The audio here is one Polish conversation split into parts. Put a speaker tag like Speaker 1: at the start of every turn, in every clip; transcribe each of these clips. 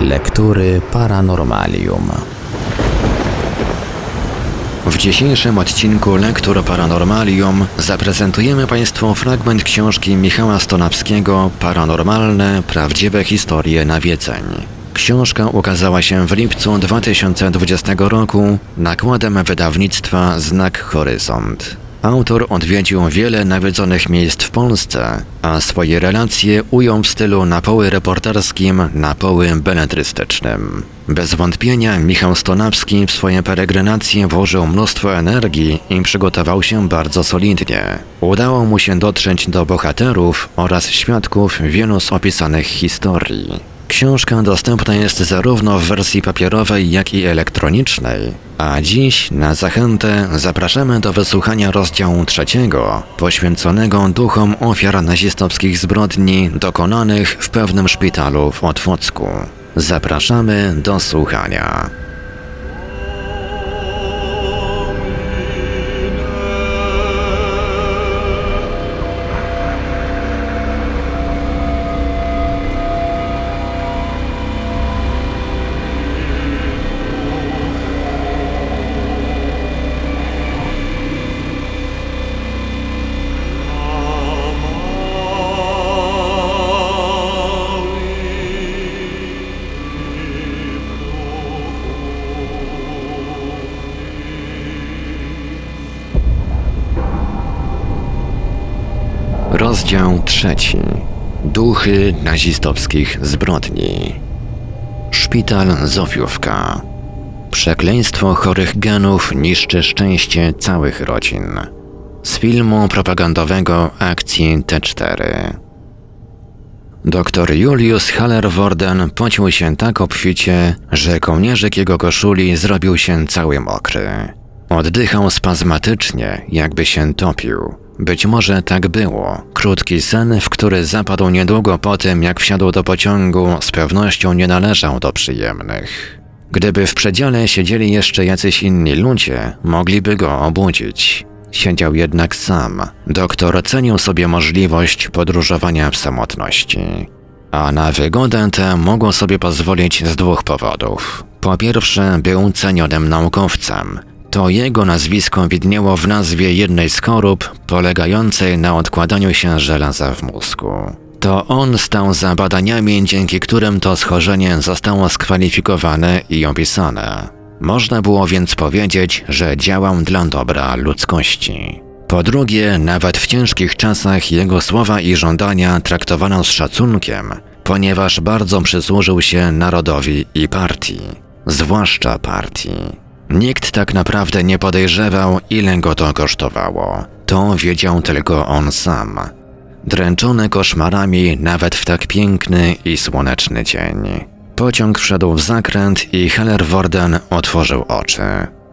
Speaker 1: Lektury Paranormalium.
Speaker 2: W dzisiejszym odcinku Lektur Paranormalium zaprezentujemy Państwu fragment książki Michała Stonapskiego Paranormalne, prawdziwe historie nawiedzeń. Książka ukazała się w lipcu 2020 roku nakładem wydawnictwa Znak Horyzont. Autor odwiedził wiele nawiedzonych miejsc w Polsce, a swoje relacje ujął w stylu napoły reporterskim, napoły beletrystycznym. Bez wątpienia Michał Stonawski w swoje peregrinacje włożył mnóstwo energii i przygotował się bardzo solidnie. Udało mu się dotrzeć do bohaterów oraz świadków wielu z opisanych historii. Książka dostępna jest zarówno w wersji papierowej, jak i elektronicznej, a dziś na zachętę zapraszamy do wysłuchania rozdziału trzeciego, poświęconego duchom ofiar nazistowskich zbrodni dokonanych w pewnym szpitalu w Otwocku. Zapraszamy do słuchania. Trzeci. Duchy nazistowskich zbrodni. Szpital Zofiówka. Przekleństwo chorych genów niszczy szczęście całych rodzin. Z filmu propagandowego akcji T4. Doktor Julius Hallervorden pocił się tak obficie, że kołnierzyk jego koszuli zrobił się cały mokry. Oddychał spazmatycznie, jakby się topił. Być może tak było. Krótki sen, w który zapadł niedługo po tym, jak wsiadł do pociągu, z pewnością nie należał do przyjemnych. Gdyby w przedziale siedzieli jeszcze jacyś inni ludzie, mogliby go obudzić. Siedział jednak sam. Doktor cenił sobie możliwość podróżowania w samotności. A na wygodę tę mógł sobie pozwolić z dwóch powodów. Po pierwsze, był cenionym naukowcem, to jego nazwisko widniało w nazwie jednej z chorób polegającej na odkładaniu się żelaza w mózgu. To on stał za badaniami, dzięki którym to schorzenie zostało skwalifikowane i opisane. Można było więc powiedzieć, że działał dla dobra ludzkości. Po drugie, nawet w ciężkich czasach jego słowa i żądania traktowano z szacunkiem, ponieważ bardzo przysłużył się narodowi i partii, zwłaszcza partii. Nikt tak naprawdę nie podejrzewał, ile go to kosztowało. To wiedział tylko on sam. Dręczony koszmarami nawet w tak piękny i słoneczny dzień. Pociąg wszedł w zakręt i Hellerworden otworzył oczy.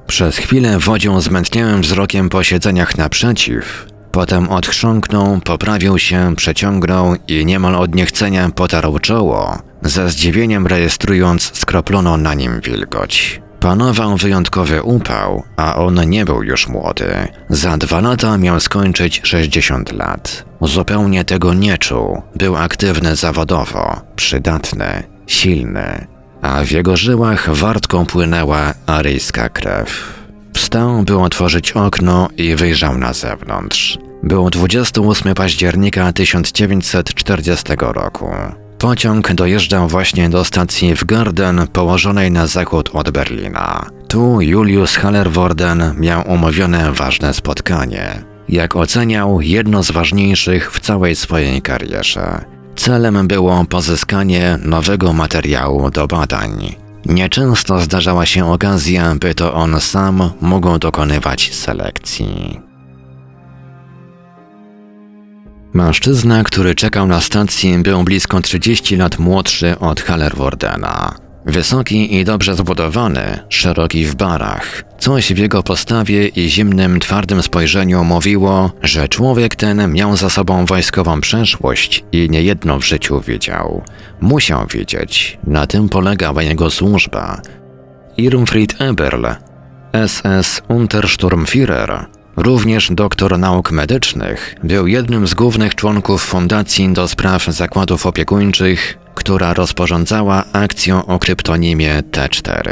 Speaker 2: Przez chwilę wodził zmętniałym wzrokiem po siedzeniach naprzeciw, potem odchrząknął, poprawił się, przeciągnął i niemal od niechcenia potarł czoło, ze zdziwieniem rejestrując skroploną na nim wilgoć. Panował wyjątkowy upał, a on nie był już młody. Za dwa lata miał skończyć 60 lat. Zupełnie tego nie czuł. Był aktywny zawodowo, przydatny, silny, a w jego żyłach wartką płynęła aryjska krew. Wstał, by otworzyć okno i wyjrzał na zewnątrz. Był 28 października 1940 roku. Pociąg dojeżdżał właśnie do stacji w Garden, położonej na zachód od Berlina. Tu Julius Hallervorden miał umówione ważne spotkanie. Jak oceniał, jedno z ważniejszych w całej swojej karierze. Celem było pozyskanie nowego materiału do badań. Nieczęsto zdarzała się okazja, by to on sam mógł dokonywać selekcji. Mężczyzna, który czekał na stacji, był blisko 30 lat młodszy od Hallerwordena. Wysoki i dobrze zbudowany, szeroki w barach. Coś w jego postawie i zimnym, twardym spojrzeniu mówiło, że człowiek ten miał za sobą wojskową przeszłość i niejedno w życiu widział. Musiał wiedzieć, na tym polegała jego służba. Irmfried Eberl, SS Untersturmführer, Również doktor nauk medycznych był jednym z głównych członków Fundacji do spraw zakładów opiekuńczych, która rozporządzała akcją o kryptonimie T4.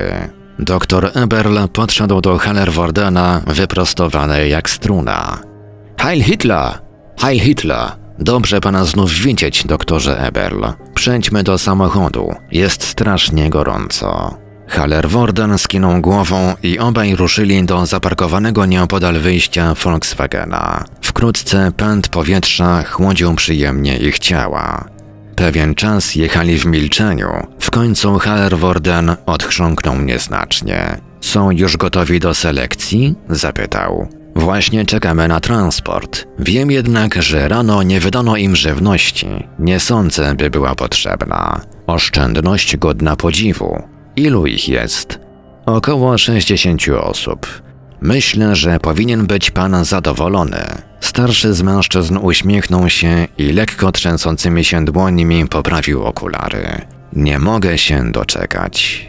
Speaker 2: Doktor Eberl podszedł do Hallerwordena wyprostowany jak struna. Heil Hitler! Heil Hitler! Dobrze pana znów widzieć, doktorze Eberl. Przejdźmy do samochodu. Jest strasznie gorąco. Hallerworden skinął głową i obaj ruszyli do zaparkowanego nieopodal wyjścia Volkswagena. Wkrótce pęd powietrza chłodził przyjemnie ich ciała. Pewien czas jechali w milczeniu. W końcu Hallerworden odchrząknął nieznacznie. Są już gotowi do selekcji? zapytał. Właśnie czekamy na transport. Wiem jednak, że rano nie wydano im żywności. Nie sądzę, by była potrzebna. Oszczędność godna podziwu. Ilu ich jest? Około 60 osób. Myślę, że powinien być pan zadowolony. Starszy z mężczyzn uśmiechnął się i lekko trzęsącymi się dłońmi poprawił okulary. Nie mogę się doczekać.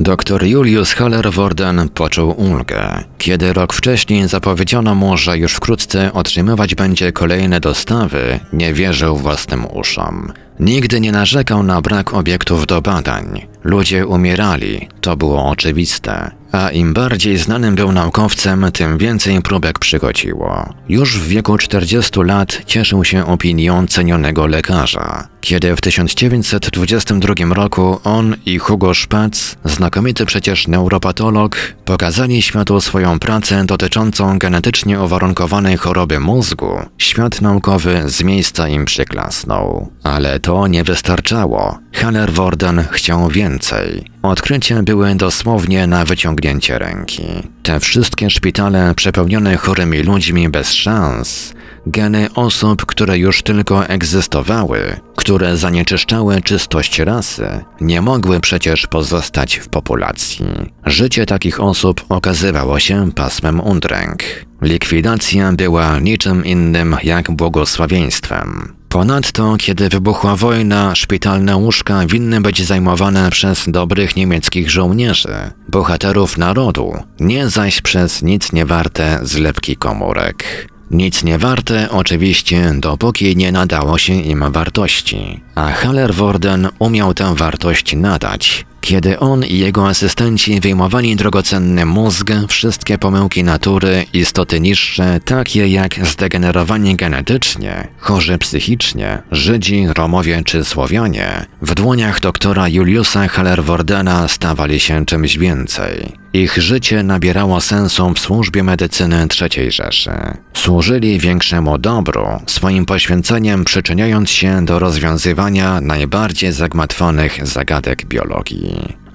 Speaker 2: Doktor Julius Hallerworden poczuł ulgę, kiedy rok wcześniej zapowiedziano mu, że już wkrótce otrzymywać będzie kolejne dostawy, nie wierzył własnym uszom. Nigdy nie narzekał na brak obiektów do badań. Ludzie umierali, to było oczywiste. A im bardziej znanym był naukowcem, tym więcej próbek przychodziło. Już w wieku 40 lat cieszył się opinią cenionego lekarza. Kiedy w 1922 roku on i Hugo Spatz, znakomity przecież neuropatolog, pokazali światu swoją pracę dotyczącą genetycznie uwarunkowanej choroby mózgu, świat naukowy z miejsca im przyklasnął. Ale to nie wystarczało. Hallerworden chciał więcej. Odkrycia były dosłownie na wyciągnięcie ręki. Te wszystkie szpitale przepełnione chorymi ludźmi bez szans, geny osób, które już tylko egzystowały, które zanieczyszczały czystość rasy, nie mogły przecież pozostać w populacji. Życie takich osób okazywało się pasmem undręk. Likwidacja była niczym innym jak błogosławieństwem. Ponadto, kiedy wybuchła wojna, szpitalne łóżka winny być zajmowane przez dobrych niemieckich żołnierzy, bohaterów narodu, nie zaś przez nic niewarte zlepki komórek. Nic nie warte oczywiście, dopóki nie nadało się im wartości, a Hallerworden umiał tę wartość nadać. Kiedy on i jego asystenci wyjmowali drogocenny mózg, wszystkie pomyłki natury, istoty niższe, takie jak zdegenerowanie genetycznie, chorzy psychicznie, Żydzi, Romowie czy Słowianie, w dłoniach doktora Juliusa Hallerwordena stawali się czymś więcej. Ich życie nabierało sensu w służbie medycyny III Rzeszy. Służyli większemu dobru, swoim poświęceniem przyczyniając się do rozwiązywania najbardziej zagmatwanych zagadek biologii.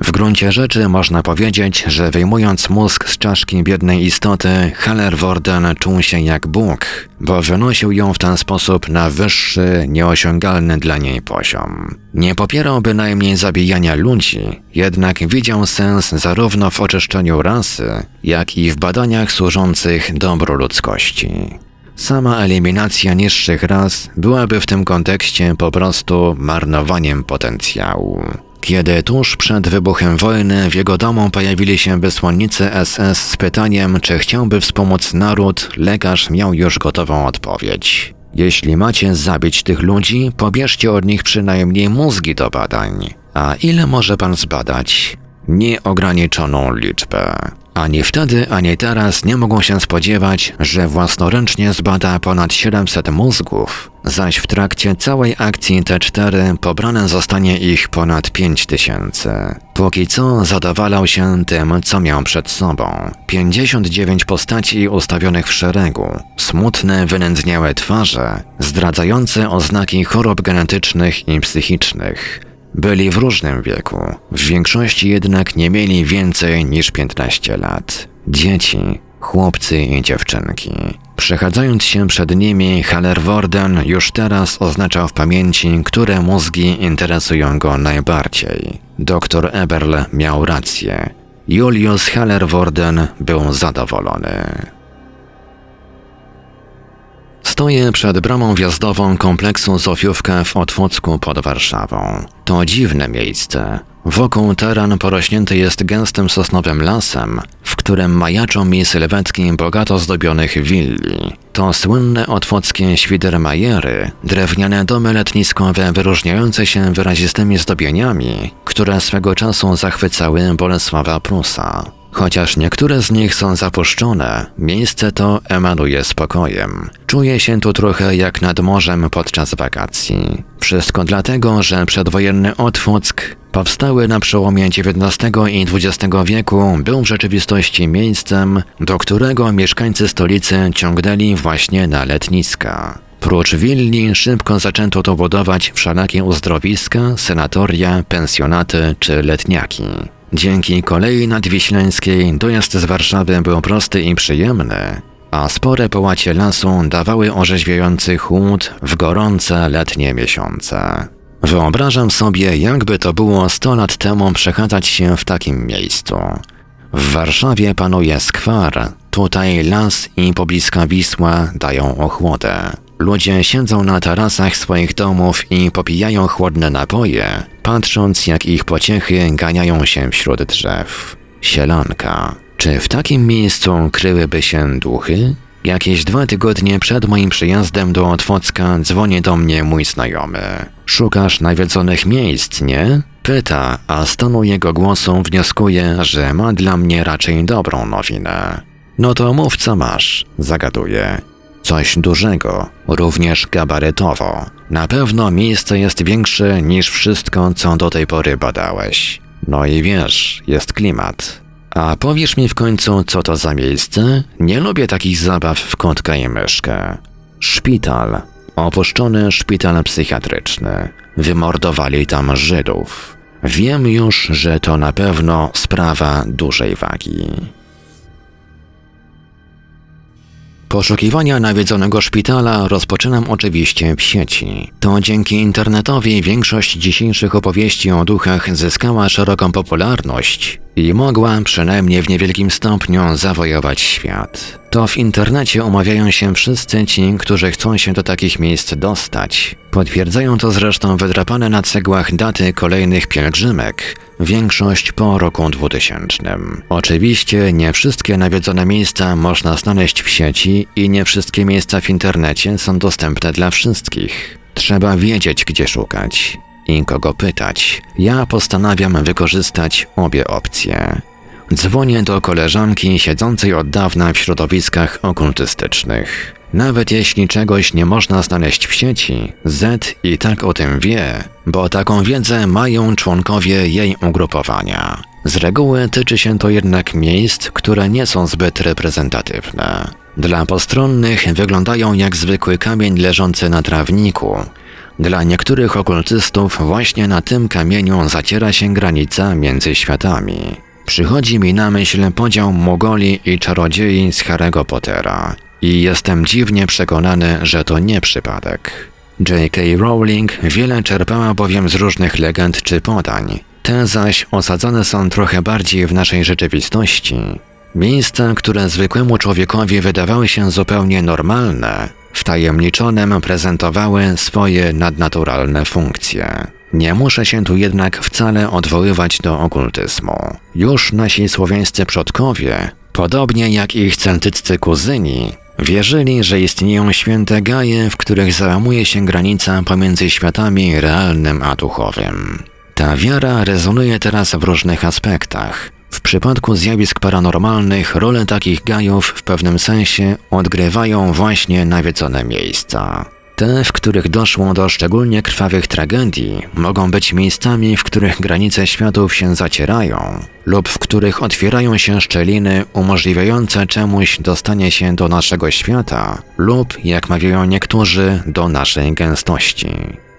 Speaker 2: W gruncie rzeczy można powiedzieć, że wyjmując mózg z czaszki biednej istoty, Hallerworden czuł się jak Bóg, bo wynosił ją w ten sposób na wyższy, nieosiągalny dla niej poziom. Nie popierał bynajmniej zabijania ludzi, jednak widział sens zarówno w oczyszczeniu rasy, jak i w badaniach służących dobru ludzkości. Sama eliminacja niższych ras byłaby w tym kontekście po prostu marnowaniem potencjału. Kiedy tuż przed wybuchem wojny w jego domu pojawili się wysłannicy SS z pytaniem, czy chciałby wspomóc naród, lekarz miał już gotową odpowiedź. Jeśli macie zabić tych ludzi, pobierzcie od nich przynajmniej mózgi do badań. A ile może pan zbadać? Nieograniczoną liczbę. Ani wtedy, ani teraz nie mogą się spodziewać, że własnoręcznie zbada ponad 700 mózgów, zaś w trakcie całej akcji T4 pobrane zostanie ich ponad 5000. Póki co zadowalał się tym, co miał przed sobą. 59 postaci ustawionych w szeregu, smutne, wynędzniałe twarze, zdradzające oznaki chorób genetycznych i psychicznych. Byli w różnym wieku, w większości jednak nie mieli więcej niż 15 lat. Dzieci, chłopcy i dziewczynki. Przechadzając się przed nimi, Hallerworden już teraz oznaczał w pamięci, które mózgi interesują go najbardziej. Doktor Eberl miał rację. Julius Hallerworden był zadowolony. Stoję przed bramą wjazdową kompleksu Zofiówka w Otwocku pod Warszawą. To dziwne miejsce. Wokół teren porośnięty jest gęstym sosnowym lasem, w którym majaczą mi sylwetki bogato zdobionych willi. To słynne otwockie Świdermajery, drewniane domy letniskowe wyróżniające się wyrazistymi zdobieniami, które swego czasu zachwycały Bolesława Prusa. Chociaż niektóre z nich są zapuszczone, miejsce to emanuje spokojem. Czuje się tu trochę jak nad morzem podczas wakacji. Wszystko dlatego, że przedwojenny Otwock, powstały na przełomie XIX i XX wieku, był w rzeczywistości miejscem, do którego mieszkańcy stolicy ciągnęli właśnie na letniska. Prócz willi szybko zaczęto tu budować wszelakie uzdrowiska, senatoria, pensjonaty czy letniaki. Dzięki kolei nadwiślańskiej dojazd z Warszawy był prosty i przyjemny, a spore połacie lasu dawały orzeźwiający chłód w gorące letnie miesiące. Wyobrażam sobie, jakby to było 100 lat temu przechadzać się w takim miejscu. W Warszawie panuje skwar, tutaj las i pobliska Wisła dają ochłodę. Ludzie siedzą na tarasach swoich domów i popijają chłodne napoje, patrząc jak ich pociechy ganiają się wśród drzew. Sielanka. Czy w takim miejscu kryłyby się duchy? Jakieś dwa tygodnie przed moim przyjazdem do Otwocka dzwoni do mnie mój znajomy. Szukasz nawiedzonych miejsc, nie? Pyta, a z tonu jego głosu wnioskuję, że ma dla mnie raczej dobrą nowinę. No to mów co masz, zagaduję. Coś dużego, również gabarytowo. Na pewno miejsce jest większe niż wszystko, co do tej pory badałeś. No i wiesz, jest klimat. A powiesz mi w końcu, co to za miejsce? Nie lubię takich zabaw w kotka i myszkę. Szpital. Opuszczony szpital psychiatryczny. Wymordowali tam Żydów. Wiem już, że to na pewno sprawa dużej wagi. Poszukiwania nawiedzonego szpitala rozpoczynam oczywiście w sieci. To dzięki internetowi większość dzisiejszych opowieści o duchach zyskała szeroką popularność i mogła, przynajmniej w niewielkim stopniu, zawojować świat. To w internecie umawiają się wszyscy ci, którzy chcą się do takich miejsc dostać. Potwierdzają to zresztą wydrapane na cegłach daty kolejnych pielgrzymek, większość po roku 2000. Oczywiście nie wszystkie nawiedzone miejsca można znaleźć w sieci i nie wszystkie miejsca w internecie są dostępne dla wszystkich. Trzeba wiedzieć, gdzie szukać i kogo pytać. Ja postanawiam wykorzystać obie opcje. Dzwonię do koleżanki siedzącej od dawna w środowiskach okultystycznych. Nawet jeśli czegoś nie można znaleźć w sieci, Z i tak o tym wie, bo taką wiedzę mają członkowie jej ugrupowania. Z reguły tyczy się to jednak miejsc, które nie są zbyt reprezentatywne. Dla postronnych wyglądają jak zwykły kamień leżący na trawniku. Dla niektórych okultystów właśnie na tym kamieniu zaciera się granica między światami. Przychodzi mi na myśl podział Mogoli i czarodziei z Harry'ego Pottera i jestem dziwnie przekonany, że to nie przypadek. J.K. Rowling wiele czerpała bowiem z różnych legend czy podań. Te zaś osadzone są trochę bardziej w naszej rzeczywistości. Miejsca, które zwykłemu człowiekowi wydawały się zupełnie normalne, wtajemniczonym prezentowały swoje nadnaturalne funkcje. Nie muszę się tu jednak wcale odwoływać do okultyzmu. Już nasi słowiańscy przodkowie, podobnie jak ich celtyccy kuzyni, wierzyli, że istnieją święte gaje, w których załamuje się granica pomiędzy światami realnym a duchowym. Ta wiara rezonuje teraz w różnych aspektach. W przypadku zjawisk paranormalnych rolę takich gajów w pewnym sensie odgrywają właśnie nawiedzone miejsca. Te, w których doszło do szczególnie krwawych tragedii, mogą być miejscami, w których granice światów się zacierają, lub w których otwierają się szczeliny umożliwiające czemuś dostanie się do naszego świata, lub, jak mawiają niektórzy, do naszej gęstości.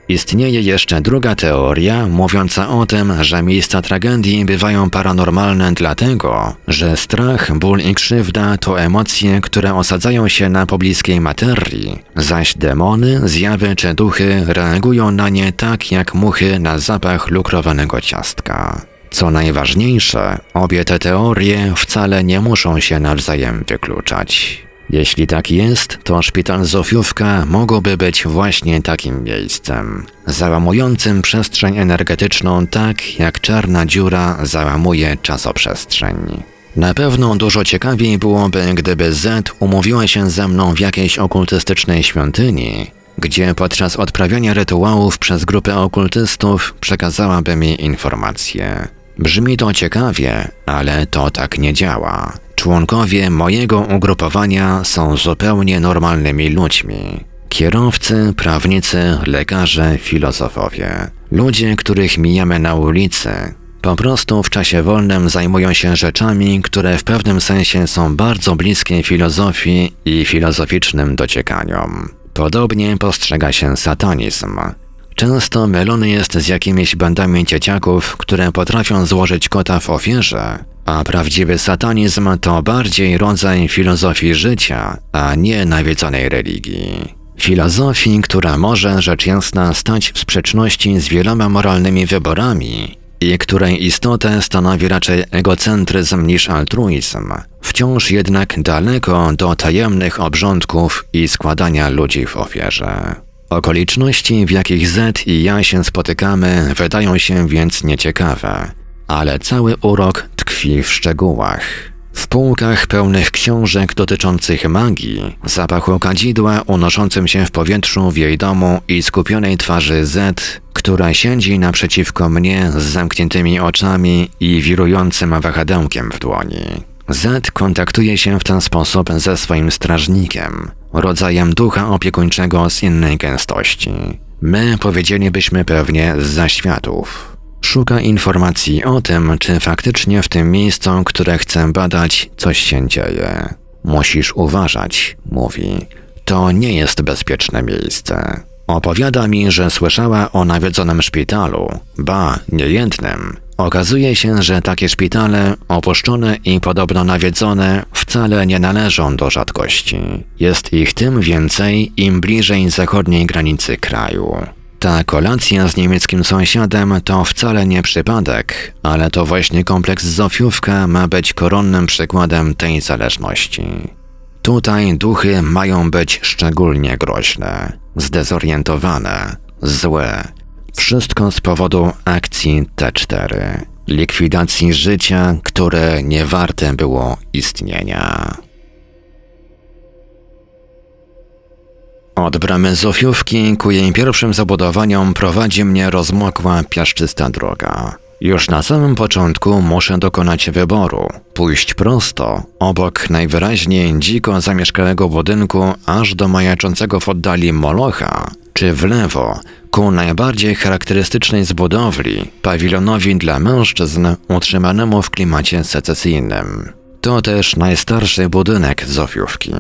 Speaker 2: Istnieje jeszcze druga teoria, mówiąca o tym, że miejsca tragedii bywają paranormalne dlatego, że strach, ból i krzywda to emocje, które osadzają się na pobliskiej materii, zaś demony, zjawy czy duchy reagują na nie tak jak muchy na zapach lukrowanego ciastka. Co najważniejsze, obie te teorie wcale nie muszą się nawzajem wykluczać. Jeśli tak jest, to szpital Zofiówka mogłoby być właśnie takim miejscem, załamującym przestrzeń energetyczną tak, jak czarna dziura załamuje czasoprzestrzeń. Na pewno dużo ciekawiej byłoby, gdyby Z umówiła się ze mną w jakiejś okultystycznej świątyni, gdzie podczas odprawiania rytuałów przez grupę okultystów przekazałaby mi informacje. Brzmi to ciekawie, ale to tak nie działa. Członkowie mojego ugrupowania są zupełnie normalnymi ludźmi. Kierowcy, prawnicy, lekarze, filozofowie. Ludzie, których mijamy na ulicy. Po prostu w czasie wolnym zajmują się rzeczami, które w pewnym sensie są bardzo bliskie filozofii i filozoficznym dociekaniom. Podobnie postrzega się satanizm. Często mylony jest z jakimiś bandami dzieciaków, które potrafią złożyć kota w ofierze, a prawdziwy satanizm to bardziej rodzaj filozofii życia, a nie nawiedzonej religii. Filozofii, która może rzecz jasna stać w sprzeczności z wieloma moralnymi wyborami i której istotę stanowi raczej egocentryzm niż altruizm, wciąż jednak daleko do tajemnych obrządków i składania ludzi w ofierze. Okoliczności, w jakich Z i ja się spotykamy, wydają się więc nieciekawe, ale cały urok tkwi w szczegółach. W półkach pełnych książek dotyczących magii, zapachu kadzidła unoszącym się w powietrzu w jej domu i skupionej twarzy Z, która siedzi naprzeciwko mnie z zamkniętymi oczami i wirującym wahadełkiem w dłoni. Z kontaktuje się w ten sposób ze swoim strażnikiem, rodzajem ducha opiekuńczego z innej gęstości. My powiedzielibyśmy pewnie z zaświatów. Szuka informacji o tym, czy faktycznie w tym miejscu, które chcę badać, coś się dzieje. Musisz uważać, mówi. To nie jest bezpieczne miejsce. Opowiada mi, że słyszała o nawiedzonym szpitalu, ba, niejednym. Okazuje się, że takie szpitale, opuszczone i podobno nawiedzone, wcale nie należą do rzadkości. Jest ich tym więcej, im bliżej zachodniej granicy kraju. Ta kolacja z niemieckim sąsiadem to wcale nie przypadek, ale to właśnie kompleks Zofiówka ma być koronnym przykładem tej zależności. Tutaj duchy mają być szczególnie groźne, zdezorientowane, złe. Wszystko z powodu akcji T4, likwidacji życia, które nie warte było istnienia. Od bramy Zofiówki ku jej pierwszym zabudowaniom prowadzi mnie rozmokła, piaszczysta droga. Już na samym początku muszę dokonać wyboru. Pójść prosto, obok najwyraźniej dziko zamieszkałego budynku, aż do majaczącego w oddali Molocha, czy w lewo, ku najbardziej charakterystycznej z budowli, pawilonowi dla mężczyzn utrzymanemu w klimacie secesyjnym. To też najstarszy budynek Zofiówki.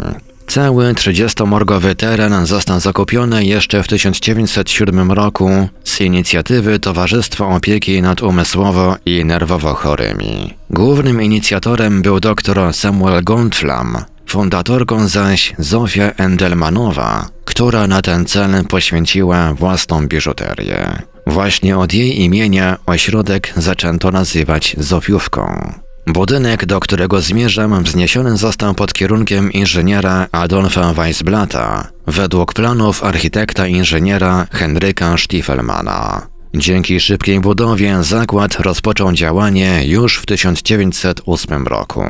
Speaker 2: Cały 30-morgowy teren został zakupiony jeszcze w 1907 roku z inicjatywy Towarzystwa Opieki nad Umysłowo i Nerwowo Chorymi. Głównym inicjatorem był dr Samuel Gontflam, fundatorką zaś Zofia Endelmanowa, która na ten cel poświęciła własną biżuterię. Właśnie od jej imienia ośrodek zaczęto nazywać Zofiówką. Budynek, do którego zmierzam, wzniesiony został pod kierunkiem inżyniera Adolfa Weissblata, według planów architekta inżyniera Henryka Stiefelmana. Dzięki szybkiej budowie zakład rozpoczął działanie już w 1908 roku.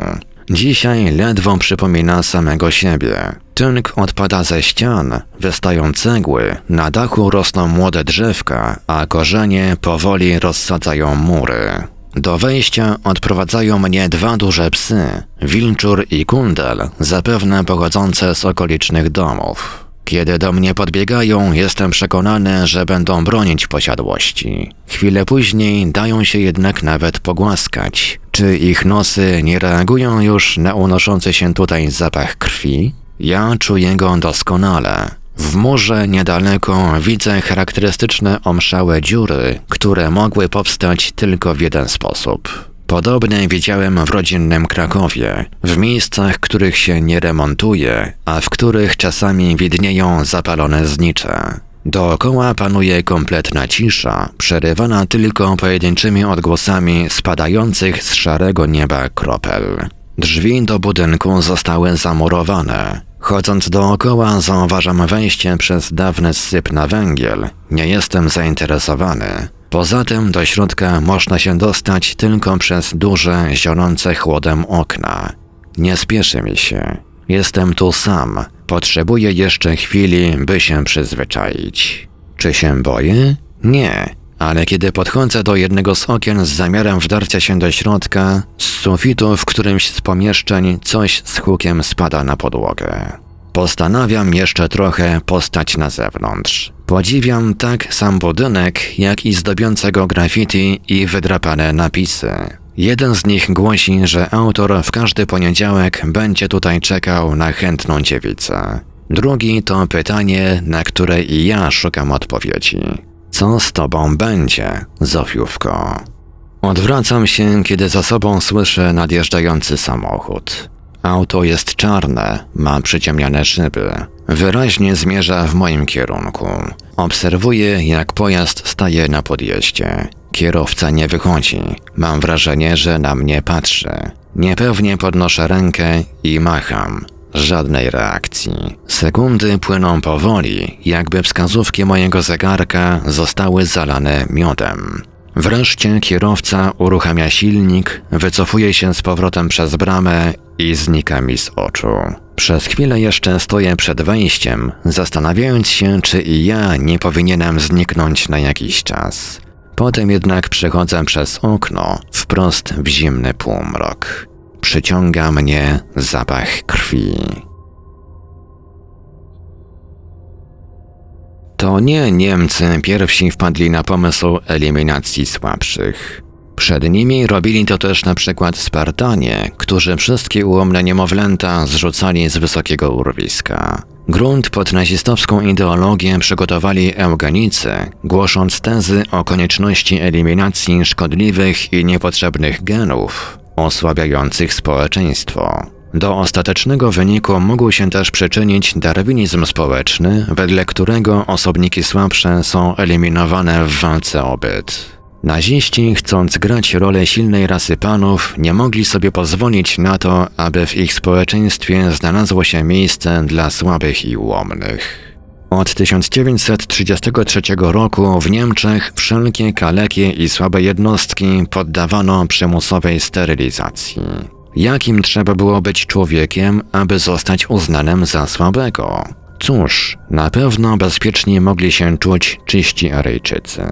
Speaker 2: Dzisiaj ledwo przypomina samego siebie. Tynk odpada ze ścian, wystają cegły, na dachu rosną młode drzewka, a korzenie powoli rozsadzają mury. Do wejścia odprowadzają mnie dwa duże psy, wilczur i kundel, zapewne pochodzące z okolicznych domów. Kiedy do mnie podbiegają, jestem przekonany, że będą bronić posiadłości. Chwilę później dają się jednak nawet pogłaskać. Czy ich nosy nie reagują już na unoszący się tutaj zapach krwi? Ja czuję go doskonale. W murze niedaleko widzę charakterystyczne omszałe dziury, które mogły powstać tylko w jeden sposób. Podobne widziałem w rodzinnym Krakowie, w miejscach, których się nie remontuje, a w których czasami widnieją zapalone znicze. Dookoła panuje kompletna cisza, przerywana tylko pojedynczymi odgłosami spadających z szarego nieba kropel. Drzwi do budynku zostały zamurowane. Chodząc dookoła zauważam wejście przez dawny syp na węgiel. Nie jestem zainteresowany. Poza tym do środka można się dostać tylko przez duże, zionące chłodem okna. Nie spieszy mi się. Jestem tu sam. Potrzebuję jeszcze chwili, by się przyzwyczaić. Czy się boję? Nie. Ale kiedy podchodzę do jednego z okien z zamiarem wdarcia się do środka, z sufitu w którymś z pomieszczeń coś z hukiem spada na podłogę. Postanawiam jeszcze trochę postać na zewnątrz. Podziwiam tak sam budynek, jak i zdobiącego graffiti i wydrapane napisy. Jeden z nich głosi, że autor w każdy poniedziałek będzie tutaj czekał na chętną dziewicę. Drugi to pytanie, na które i ja szukam odpowiedzi. Co z tobą będzie, Zofiówko? Odwracam się, kiedy za sobą słyszę nadjeżdżający samochód. Auto jest czarne, ma przyciemniane szyby. Wyraźnie zmierza w moim kierunku. Obserwuję, jak pojazd staje na podjeździe. Kierowca nie wychodzi. Mam wrażenie, że na mnie patrzy. Niepewnie podnoszę rękę i macham. Żadnej reakcji. Sekundy płyną powoli, jakby wskazówki mojego zegarka zostały zalane miodem. Wreszcie kierowca uruchamia silnik, wycofuje się z powrotem przez bramę i znika mi z oczu. Przez chwilę jeszcze stoję przed wejściem, zastanawiając się, czy i ja nie powinienem zniknąć na jakiś czas. Potem jednak przechodzę przez okno, wprost w zimny półmrok. Przyciąga mnie zapach krwi. To nie Niemcy pierwsi wpadli na pomysł eliminacji słabszych. Przed nimi robili to też na przykład Spartanie, którzy wszystkie ułomne niemowlęta zrzucali z wysokiego urwiska. Grunt pod nazistowską ideologię przygotowali eugenicy, głosząc tezy o konieczności eliminacji szkodliwych i niepotrzebnych genów, osłabiających społeczeństwo. Do ostatecznego wyniku mógł się też przyczynić darwinizm społeczny, wedle którego osobniki słabsze są eliminowane w walce o byt. Naziści, chcąc grać rolę silnej rasy panów, nie mogli sobie pozwolić na to, aby w ich społeczeństwie znalazło się miejsce dla słabych i ułomnych. Od 1933 roku w Niemczech wszelkie kalekie i słabe jednostki poddawano przymusowej sterylizacji. Jakim trzeba było być człowiekiem, aby zostać uznanym za słabego? Cóż, na pewno bezpiecznie mogli się czuć czyści Aryjczycy.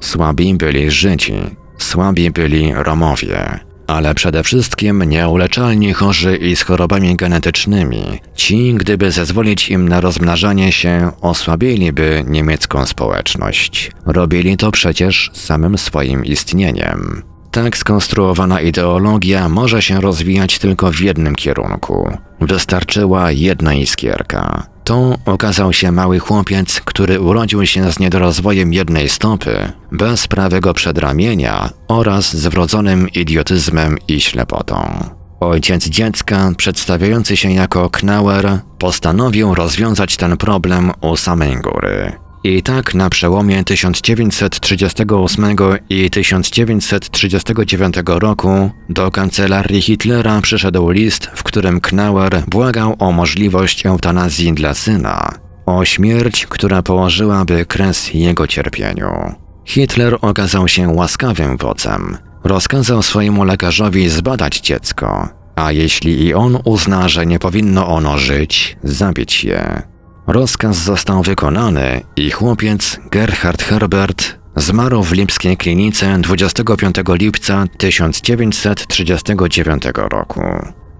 Speaker 2: Słabi byli Żydzi, słabi byli Romowie, ale przede wszystkim nieuleczalni chorzy i z chorobami genetycznymi. Ci, gdyby zezwolić im na rozmnażanie się, osłabiliby niemiecką społeczność. Robili to przecież samym swoim istnieniem. Tak skonstruowana ideologia może się rozwijać tylko w jednym kierunku. Wystarczyła jedna iskierka. To okazał się mały chłopiec, który urodził się z niedorozwojem jednej stopy, bez prawego przedramienia oraz z wrodzonym idiotyzmem i ślepotą. Ojciec dziecka, przedstawiający się jako Knauer, postanowił rozwiązać ten problem u samej góry. I tak na przełomie 1938 i 1939 roku do kancelarii Hitlera przyszedł list, w którym Knauer błagał o możliwość eutanazji dla syna, o śmierć, która położyłaby kres jego cierpieniu. Hitler okazał się łaskawym wodzem. Rozkazał swojemu lekarzowi zbadać dziecko, a jeśli i on uzna, że nie powinno ono żyć, zabić je. Rozkaz został wykonany i chłopiec Gerhard Herbert zmarł w lipskiej klinice 25 lipca 1939 roku.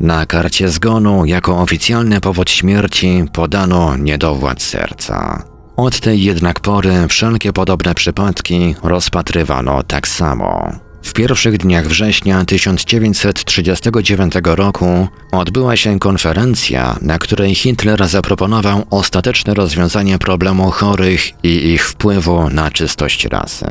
Speaker 2: Na karcie zgonu jako oficjalny powód śmierci podano niedowład serca. Od tej jednak pory wszelkie podobne przypadki rozpatrywano tak samo. W pierwszych dniach września 1939 roku odbyła się konferencja, na której Hitler zaproponował ostateczne rozwiązanie problemu chorych i ich wpływu na czystość rasy.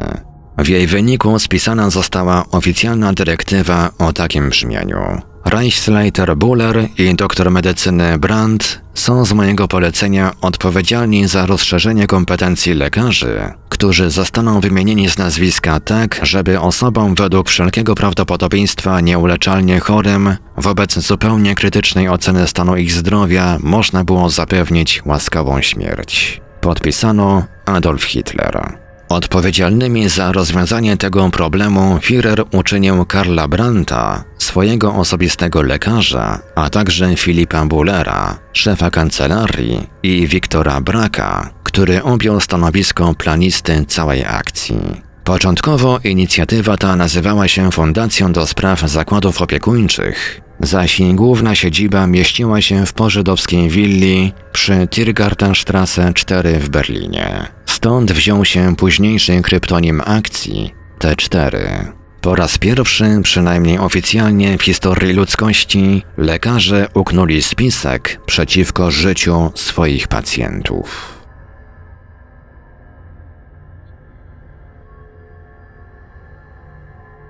Speaker 2: W jej wyniku spisana została oficjalna dyrektywa o takim brzmieniu. Reichsleiter Buller i doktor medycyny Brandt są z mojego polecenia odpowiedzialni za rozszerzenie kompetencji lekarzy, którzy zostaną wymienieni z nazwiska tak, żeby osobom według wszelkiego prawdopodobieństwa nieuleczalnie chorym, wobec zupełnie krytycznej oceny stanu ich zdrowia, można było zapewnić łaskawą śmierć. Podpisano Adolf Hitler. Odpowiedzialnymi za rozwiązanie tego problemu Führer uczynił Karla Brandta, swojego osobistego lekarza, a także Filipa Bullera, szefa kancelarii i Wiktora Braka, który objął stanowisko planisty całej akcji. Początkowo inicjatywa ta nazywała się Fundacją do Spraw Zakładów Opiekuńczych, zaś jej główna siedziba mieściła się w pożydowskiej willi przy Tiergartenstrasse 4 w Berlinie. Stąd wziął się późniejszy kryptonim akcji T4. Po raz pierwszy, przynajmniej oficjalnie w historii ludzkości, lekarze uknuli spisek przeciwko życiu swoich pacjentów.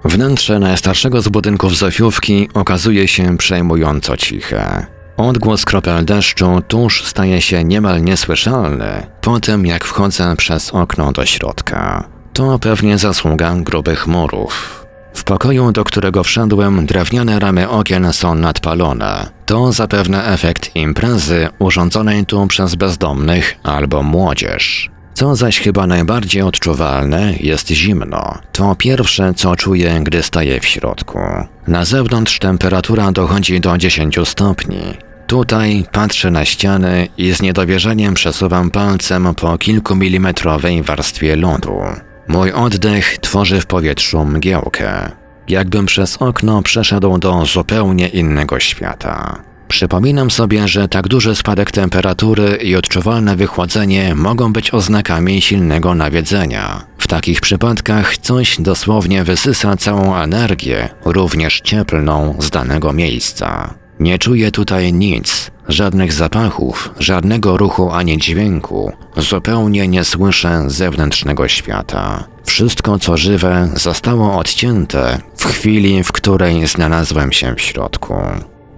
Speaker 2: Wnętrze najstarszego z budynków Zofiówki okazuje się przejmująco ciche. Odgłos kropel deszczu tuż staje się niemal niesłyszalny po tym, jak wchodzę przez okno do środka. To pewnie zasługa grubych murów. W pokoju, do którego wszedłem, drewniane ramy okien są nadpalone. To zapewne efekt imprezy urządzonej tu przez bezdomnych albo młodzież. Co zaś chyba najbardziej odczuwalne, jest zimno. To pierwsze, co czuję, gdy staję w środku. Na zewnątrz temperatura dochodzi do 10 stopni. Tutaj patrzę na ściany i z niedowierzeniem przesuwam palcem po kilkumilimetrowej warstwie lodu. Mój oddech tworzy w powietrzu mgiełkę. Jakbym przez okno przeszedł do zupełnie innego świata. Przypominam sobie, że tak duży spadek temperatury i odczuwalne wychłodzenie mogą być oznakami silnego nawiedzenia. W takich przypadkach coś dosłownie wysysa całą energię, również cieplną, z danego miejsca. Nie czuję tutaj nic, żadnych zapachów, żadnego ruchu ani dźwięku. Zupełnie nie słyszę zewnętrznego świata. Wszystko, co żywe, zostało odcięte w chwili, w której znalazłem się w środku.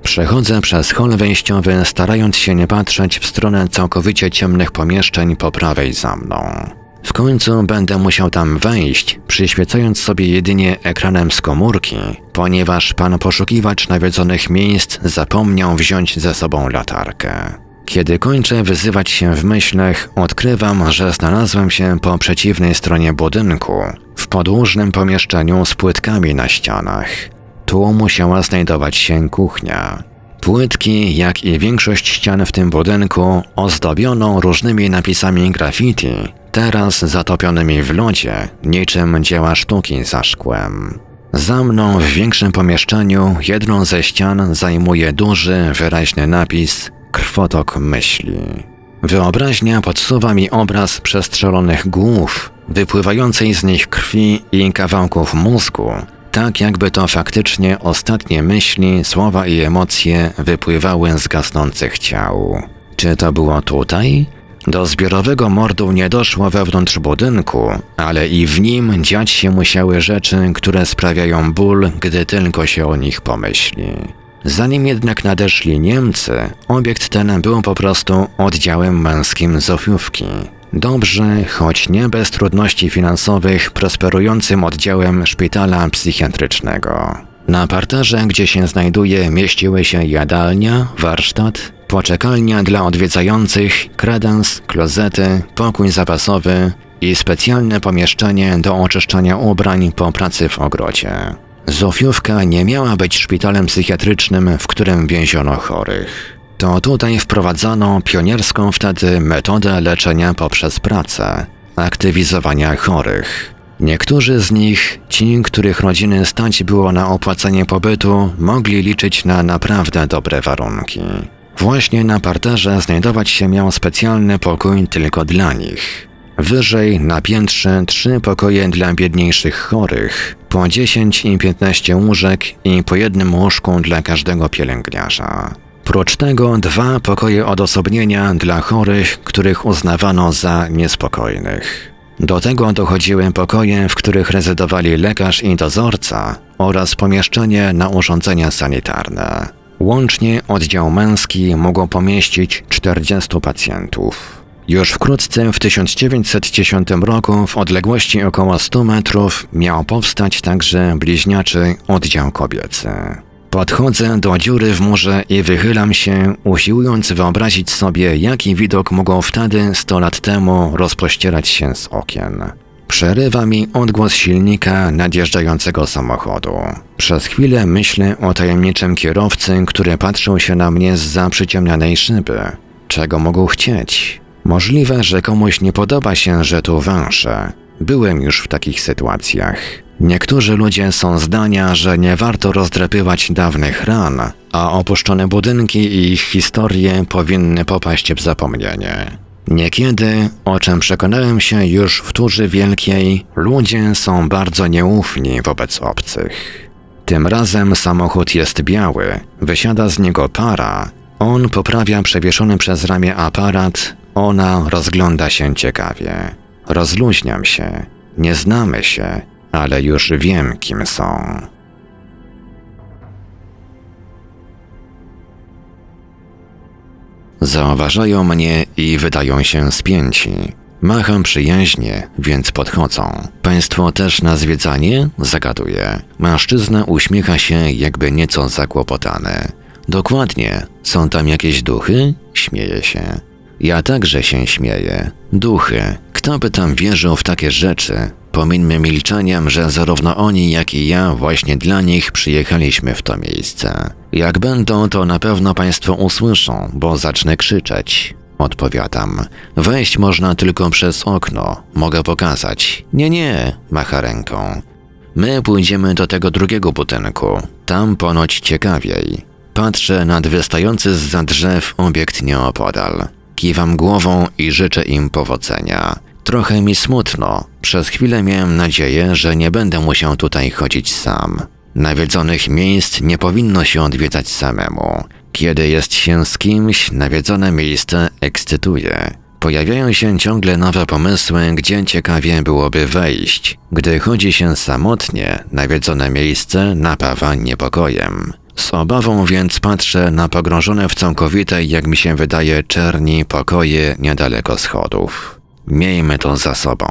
Speaker 2: Przechodzę przez hol wejściowy, starając się nie patrzeć w stronę całkowicie ciemnych pomieszczeń po prawej za mną. W końcu będę musiał tam wejść, przyświecając sobie jedynie ekranem z komórki, ponieważ pan poszukiwacz nawiedzonych miejsc zapomniał wziąć ze sobą latarkę. Kiedy kończę wyzywać się w myślach, odkrywam, że znalazłem się po przeciwnej stronie budynku, w podłużnym pomieszczeniu z płytkami na ścianach. Tu musiała znajdować się kuchnia. Płytki, jak i większość ścian w tym budynku, ozdobiono różnymi napisami graffiti, teraz zatopionymi w lodzie, niczym dzieła sztuki za szkłem. Za mną w większym pomieszczeniu jedną ze ścian zajmuje duży, wyraźny napis Krwotok myśli. Wyobraźnia podsuwa mi obraz przestrzelonych głów, wypływającej z nich krwi i kawałków mózgu, tak jakby to faktycznie ostatnie myśli, słowa i emocje wypływały z gasnących ciał. Czy to było tutaj? Do zbiorowego mordu nie doszło wewnątrz budynku, ale i w nim dziać się musiały rzeczy, które sprawiają ból, gdy tylko się o nich pomyśli. Zanim jednak nadeszli Niemcy, obiekt ten był po prostu oddziałem męskim Zofiówki. Dobrze, choć nie bez trudności finansowych, prosperującym oddziałem szpitala psychiatrycznego. Na parterze, gdzie się znajduje, mieściły się jadalnia, warsztat, poczekalnia dla odwiedzających, kredens, klozety, pokój zapasowy i specjalne pomieszczenie do oczyszczania ubrań po pracy w ogrodzie. Zofiówka nie miała być szpitalem psychiatrycznym, w którym więziono chorych. To tutaj wprowadzano pionierską wtedy metodę leczenia poprzez pracę, aktywizowania chorych. Niektórzy z nich, ci, których rodziny stać było na opłacenie pobytu, mogli liczyć na naprawdę dobre warunki. Właśnie na parterze znajdować się miał specjalny pokój tylko dla nich. Wyżej na piętrze trzy pokoje dla biedniejszych chorych, po 10 i 15 łóżek i po jednym łóżku dla każdego pielęgniarza. Prócz tego dwa pokoje odosobnienia dla chorych, których uznawano za niespokojnych. Do tego dochodziły pokoje, w których rezydowali lekarz i dozorca oraz pomieszczenie na urządzenia sanitarne. Łącznie oddział męski mógł pomieścić 40 pacjentów. Już wkrótce w 1910 roku w odległości około 100 metrów miał powstać także bliźniaczy oddział kobiecy. Podchodzę do dziury w murze i wychylam się, usiłując wyobrazić sobie, jaki widok mógł wtedy, 100 lat temu, rozpościerać się z okien. Przerywa mi odgłos silnika nadjeżdżającego samochodu. Przez chwilę myślę o tajemniczym kierowcy, który patrzył się na mnie z za przyciemnianej szyby. Czego mógł chcieć? Możliwe, że komuś nie podoba się, że tu węszę. Byłem już w takich sytuacjach. Niektórzy ludzie są zdania, że nie warto rozdrapywać dawnych ran, a opuszczone budynki i ich historie powinny popaść w zapomnienie. Niekiedy, o czym przekonałem się już w turzy wielkiej, ludzie są bardzo nieufni wobec obcych. Tym razem samochód jest biały, wysiada z niego para, on poprawia przewieszony przez ramię aparat, ona rozgląda się ciekawie. Rozluźniam się, nie znamy się, ale już wiem, kim są. Zauważają mnie i wydają się spięci. Macham przyjaźnie, więc podchodzą. Państwo też na zwiedzanie? Zagaduje. Mężczyzna uśmiecha się, jakby nieco zakłopotany. Dokładnie. Są tam jakieś duchy? Śmieje się. Ja także się śmieję. Duchy. Kto by tam wierzył w takie rzeczy? Pomińmy milczeniem, że zarówno oni, jak i ja właśnie dla nich przyjechaliśmy w to miejsce. Jak będą, to na pewno Państwo usłyszą, bo zacznę krzyczeć. Odpowiadam. Wejść można tylko przez okno. Mogę pokazać. Nie, nie, macha ręką. My pójdziemy do tego drugiego budynku. Tam ponoć ciekawiej. Patrzę nad wystający z za drzew obiekt nieopodal. Kiwam głową i życzę im powodzenia. Trochę mi smutno. Przez chwilę miałem nadzieję, że nie będę musiał tutaj chodzić sam. Nawiedzonych miejsc nie powinno się odwiedzać samemu. Kiedy jest się z kimś, nawiedzone miejsce ekscytuje. Pojawiają się ciągle nowe pomysły, gdzie ciekawie byłoby wejść. Gdy chodzi się samotnie, nawiedzone miejsce napawa niepokojem. Z obawą więc patrzę na pogrążone w całkowitej, jak mi się wydaje, czerni pokoje niedaleko schodów. Miejmy to za sobą.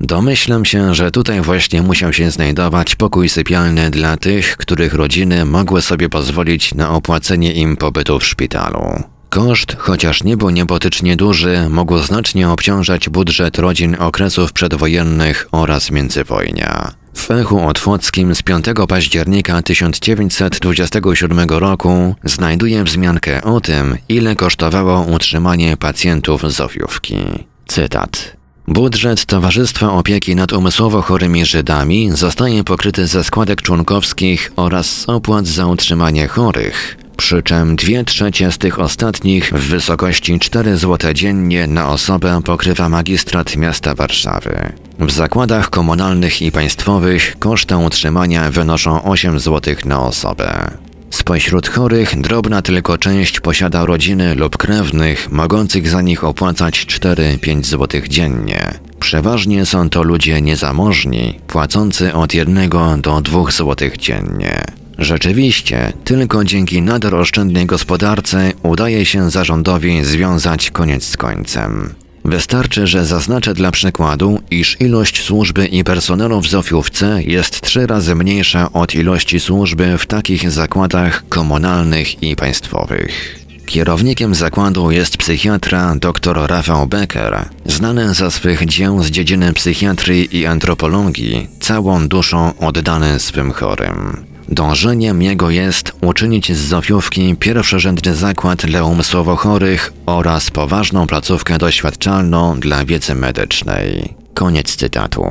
Speaker 2: Domyślam się, że tutaj właśnie musiał się znajdować pokój sypialny dla tych, których rodziny mogły sobie pozwolić na opłacenie im pobytu w szpitalu. Koszt, chociaż nie był niebotycznie duży, mógł znacznie obciążać budżet rodzin okresów przedwojennych oraz międzywojnia. W echu otwockim z 5 października 1927 roku znajduję wzmiankę o tym, ile kosztowało utrzymanie pacjentów Zofiówki. Cytat. Budżet Towarzystwa Opieki nad Umysłowo Chorymi Żydami zostaje pokryty ze składek członkowskich oraz opłat za utrzymanie chorych, przy czym dwie trzecie z tych ostatnich w wysokości 4 zł dziennie na osobę pokrywa magistrat miasta Warszawy. W zakładach komunalnych i państwowych koszty utrzymania wynoszą 8 zł na osobę. Spośród chorych drobna tylko część posiada rodziny lub krewnych mogących za nich opłacać 4-5 zł dziennie. Przeważnie są to ludzie niezamożni, płacący od 1 do 2 zł dziennie. Rzeczywiście, tylko dzięki nader oszczędnej gospodarce udaje się zarządowi związać koniec z końcem. Wystarczy, że zaznaczę dla przykładu, iż ilość służby i personelu w Zofiówce jest trzy razy mniejsza od ilości służby w takich zakładach komunalnych i państwowych. Kierownikiem zakładu jest psychiatra dr Rafał Becker, znany za swych dzieł z dziedziny psychiatrii i antropologii, całą duszą oddany swym chorym. Dążeniem jego jest uczynić z Zofiówki pierwszorzędny zakład dla umysłowo chorych oraz poważną placówkę doświadczalną dla wiedzy medycznej. Koniec cytatu.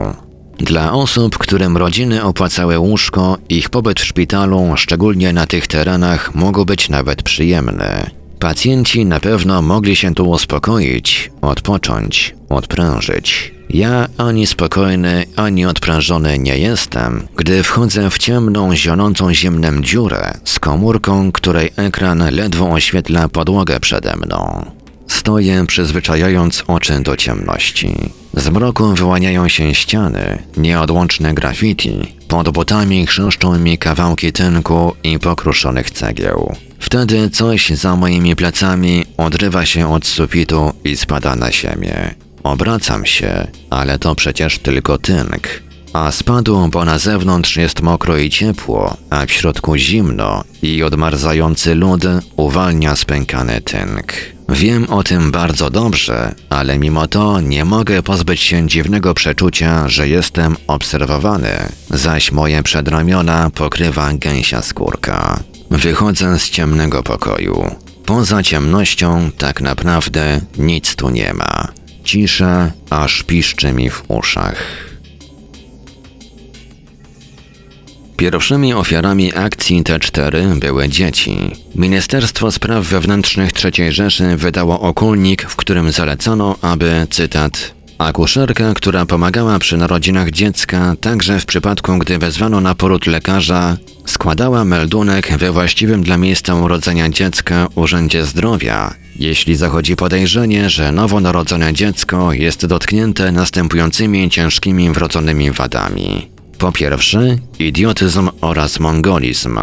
Speaker 2: Dla osób, którym rodziny opłacały łóżko, ich pobyt w szpitalu, szczególnie na tych terenach, mógł być nawet przyjemny. Pacjenci na pewno mogli się tu uspokoić, odpocząć, odprężyć. Ja ani spokojny, ani odprężony nie jestem, gdy wchodzę w ciemną, zionącą zimnem dziurę z komórką, której ekran ledwo oświetla podłogę przede mną. Stoję, przyzwyczajając oczy do ciemności. Z mroku wyłaniają się ściany, nieodłączne graffiti. Pod butami chrzęszczą mi kawałki tynku i pokruszonych cegieł. Wtedy coś za moimi plecami odrywa się od sufitu i spada na ziemię. Obracam się, ale to przecież tylko tynk. A spadł, bo na zewnątrz jest mokro i ciepło, a w środku zimno i odmarzający lód uwalnia spękany tynk. Wiem o tym bardzo dobrze, ale mimo to nie mogę pozbyć się dziwnego przeczucia, że jestem obserwowany, zaś moje przedramiona pokrywa gęsia skórka. Wychodzę z ciemnego pokoju. Poza ciemnością tak naprawdę nic tu nie ma. Cisza aż piszczy mi w uszach. Pierwszymi ofiarami akcji T4 były dzieci. Ministerstwo Spraw Wewnętrznych III Rzeszy wydało okulnik, w którym zalecano, aby, cytat, Akuszerka, która pomagała przy narodzinach dziecka, także w przypadku, gdy wezwano na poród lekarza, składała meldunek we właściwym dla miejsca urodzenia dziecka Urzędzie Zdrowia, jeśli zachodzi podejrzenie, że nowonarodzone dziecko jest dotknięte następującymi ciężkimi wrodzonymi wadami. Po pierwsze, idiotyzm oraz mongolizm,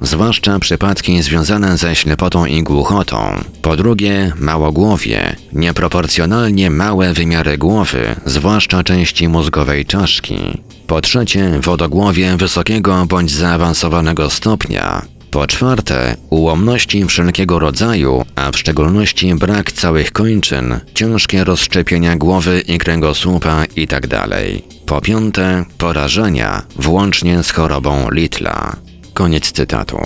Speaker 2: zwłaszcza przypadki związane ze ślepotą i głuchotą. Po drugie, małogłowie, nieproporcjonalnie małe wymiary głowy, zwłaszcza części mózgowej czaszki. Po trzecie, wodogłowie wysokiego bądź zaawansowanego stopnia. Po czwarte, ułomności wszelkiego rodzaju, a w szczególności brak całych kończyn, ciężkie rozszczepienia głowy i kręgosłupa itd. Po piąte, porażenia, włącznie z chorobą Littla. Koniec cytatu.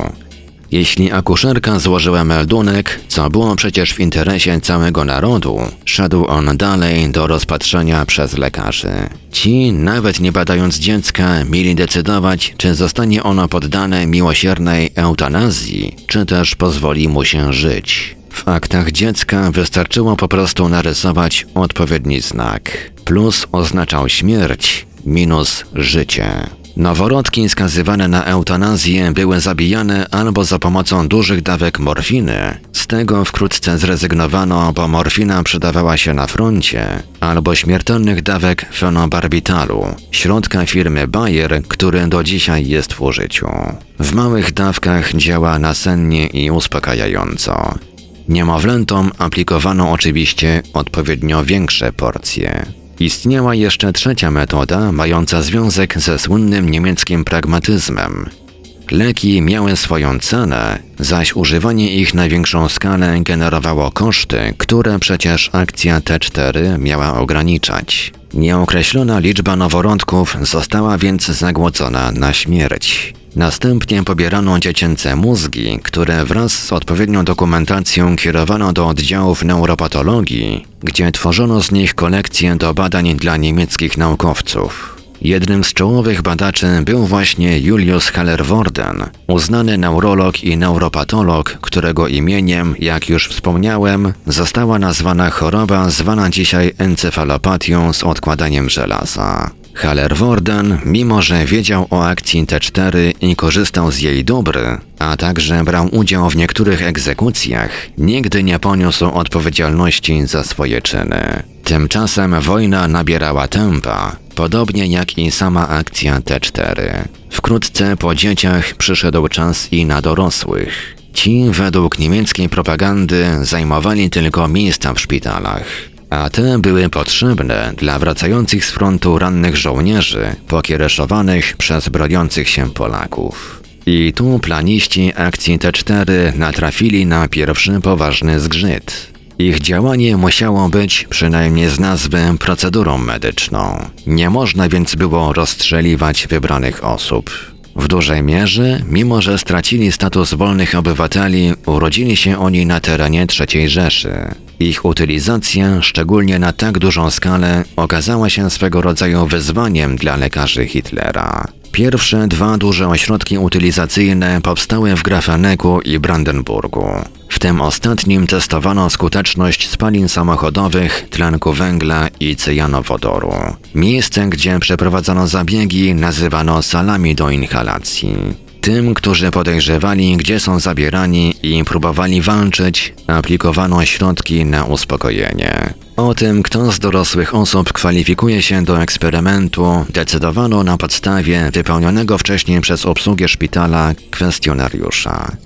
Speaker 2: Jeśli akuszerka złożyła meldunek, co było przecież w interesie całego narodu, szedł on dalej do rozpatrzenia przez lekarzy. Ci, nawet nie badając dziecka, mieli decydować, czy zostanie ono poddane miłosiernej eutanazji, czy też pozwoli mu się żyć. W aktach dziecka wystarczyło po prostu narysować odpowiedni znak. Plus oznaczał śmierć, minus życie. Noworodki skazywane na eutanazję były zabijane albo za pomocą dużych dawek morfiny. Z tego wkrótce zrezygnowano, bo morfina przydawała się na froncie, albo śmiertelnych dawek fenobarbitalu, środka firmy Bayer, który do dzisiaj jest w użyciu. W małych dawkach działa nasennie i uspokajająco. Niemowlętom aplikowano oczywiście odpowiednio większe porcje. Istniała jeszcze trzecia metoda, mająca związek ze słynnym niemieckim pragmatyzmem. Leki miały swoją cenę, zaś używanie ich na większą skalę generowało koszty, które przecież akcja T4 miała ograniczać. Nieokreślona liczba noworodków została więc zagłodzona na śmierć. Następnie pobierano dziecięce mózgi, które wraz z odpowiednią dokumentacją kierowano do oddziałów neuropatologii, gdzie tworzono z nich kolekcje do badań dla niemieckich naukowców. Jednym z czołowych badaczy był właśnie Julius Haller-Worden, uznany neurolog i neuropatolog, którego imieniem, jak już wspomniałem, została nazwana choroba zwana dzisiaj encefalopatią z odkładaniem żelaza. Haller-Worden, mimo że wiedział o akcji T4 i korzystał z jej dóbr, a także brał udział w niektórych egzekucjach, nigdy nie poniósł odpowiedzialności za swoje czyny. Tymczasem wojna nabierała tempa, podobnie jak i sama akcja T4. Wkrótce po dzieciach przyszedł czas i na dorosłych. Ci według niemieckiej propagandy zajmowali tylko miejsca w szpitalach a te były potrzebne dla wracających z frontu rannych żołnierzy, pokiereszowanych przez broniących się Polaków. I tu planiści akcji T4 natrafili na pierwszy poważny zgrzyt. Ich działanie musiało być, przynajmniej z nazwy, procedurą medyczną. Nie można więc było rozstrzeliwać wybranych osób. W dużej mierze, mimo że stracili status wolnych obywateli, urodzili się oni na terenie III Rzeszy. Ich utylizacja, szczególnie na tak dużą skalę, okazała się swego rodzaju wyzwaniem dla lekarzy Hitlera. Pierwsze dwa duże ośrodki utylizacyjne powstały w Grafeneku i Brandenburgu. W tym ostatnim testowano skuteczność spalin samochodowych, tlenku węgla i cyjanowodoru. Miejsce, gdzie przeprowadzano zabiegi, nazywano salami do inhalacji. Tym, którzy podejrzewali, gdzie są zabierani i próbowali walczyć, aplikowano środki na uspokojenie. O tym, kto z dorosłych osób kwalifikuje się do eksperymentu, decydowano na podstawie wypełnionego wcześniej przez obsługę szpitala kwestionariusza.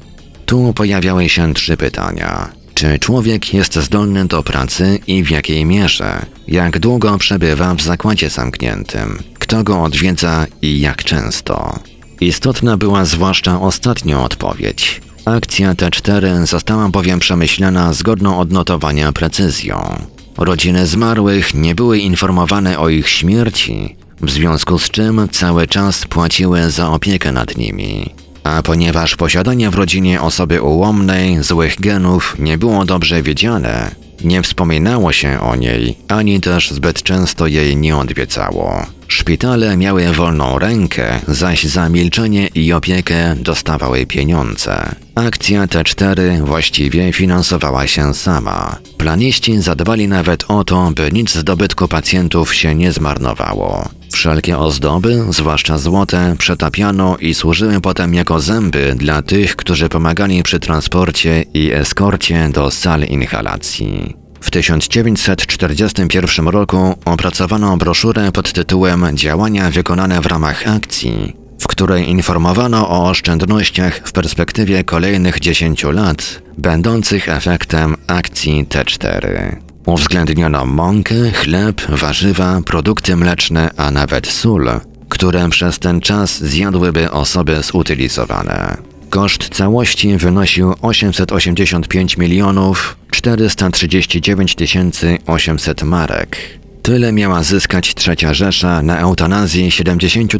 Speaker 2: Tu pojawiały się trzy pytania. Czy człowiek jest zdolny do pracy i w jakiej mierze? Jak długo przebywa w zakładzie zamkniętym? Kto go odwiedza i jak często? Istotna była zwłaszcza ostatnia odpowiedź. Akcja T4 została bowiem przemyślana zgodną odnotowania precyzją. Rodziny zmarłych nie były informowane o ich śmierci, w związku z czym cały czas płaciły za opiekę nad nimi. A ponieważ posiadanie w rodzinie osoby ułomnej, złych genów nie było dobrze wiedziane, nie wspominało się o niej, ani też zbyt często jej nie odwiedzało. Szpitale miały wolną rękę, zaś za milczenie i opiekę dostawały pieniądze. Akcja T4 właściwie finansowała się sama. Planiści zadbali nawet o to, by nic z dobytku pacjentów się nie zmarnowało. Wszelkie ozdoby, zwłaszcza złote, przetapiano i służyły potem jako zęby dla tych, którzy pomagali przy transporcie i eskorcie do sal inhalacji. W 1941 roku opracowano broszurę pod tytułem Działania wykonane w ramach akcji, w której informowano o oszczędnościach w perspektywie kolejnych 10 lat, będących efektem akcji T4. Uwzględniono mąkę, chleb, warzywa, produkty mleczne, a nawet sól, które przez ten czas zjadłyby osoby zutylizowane. Koszt całości wynosił 885 milionów 439 800 marek. Tyle miała zyskać trzecia Rzesza na eutanazji 70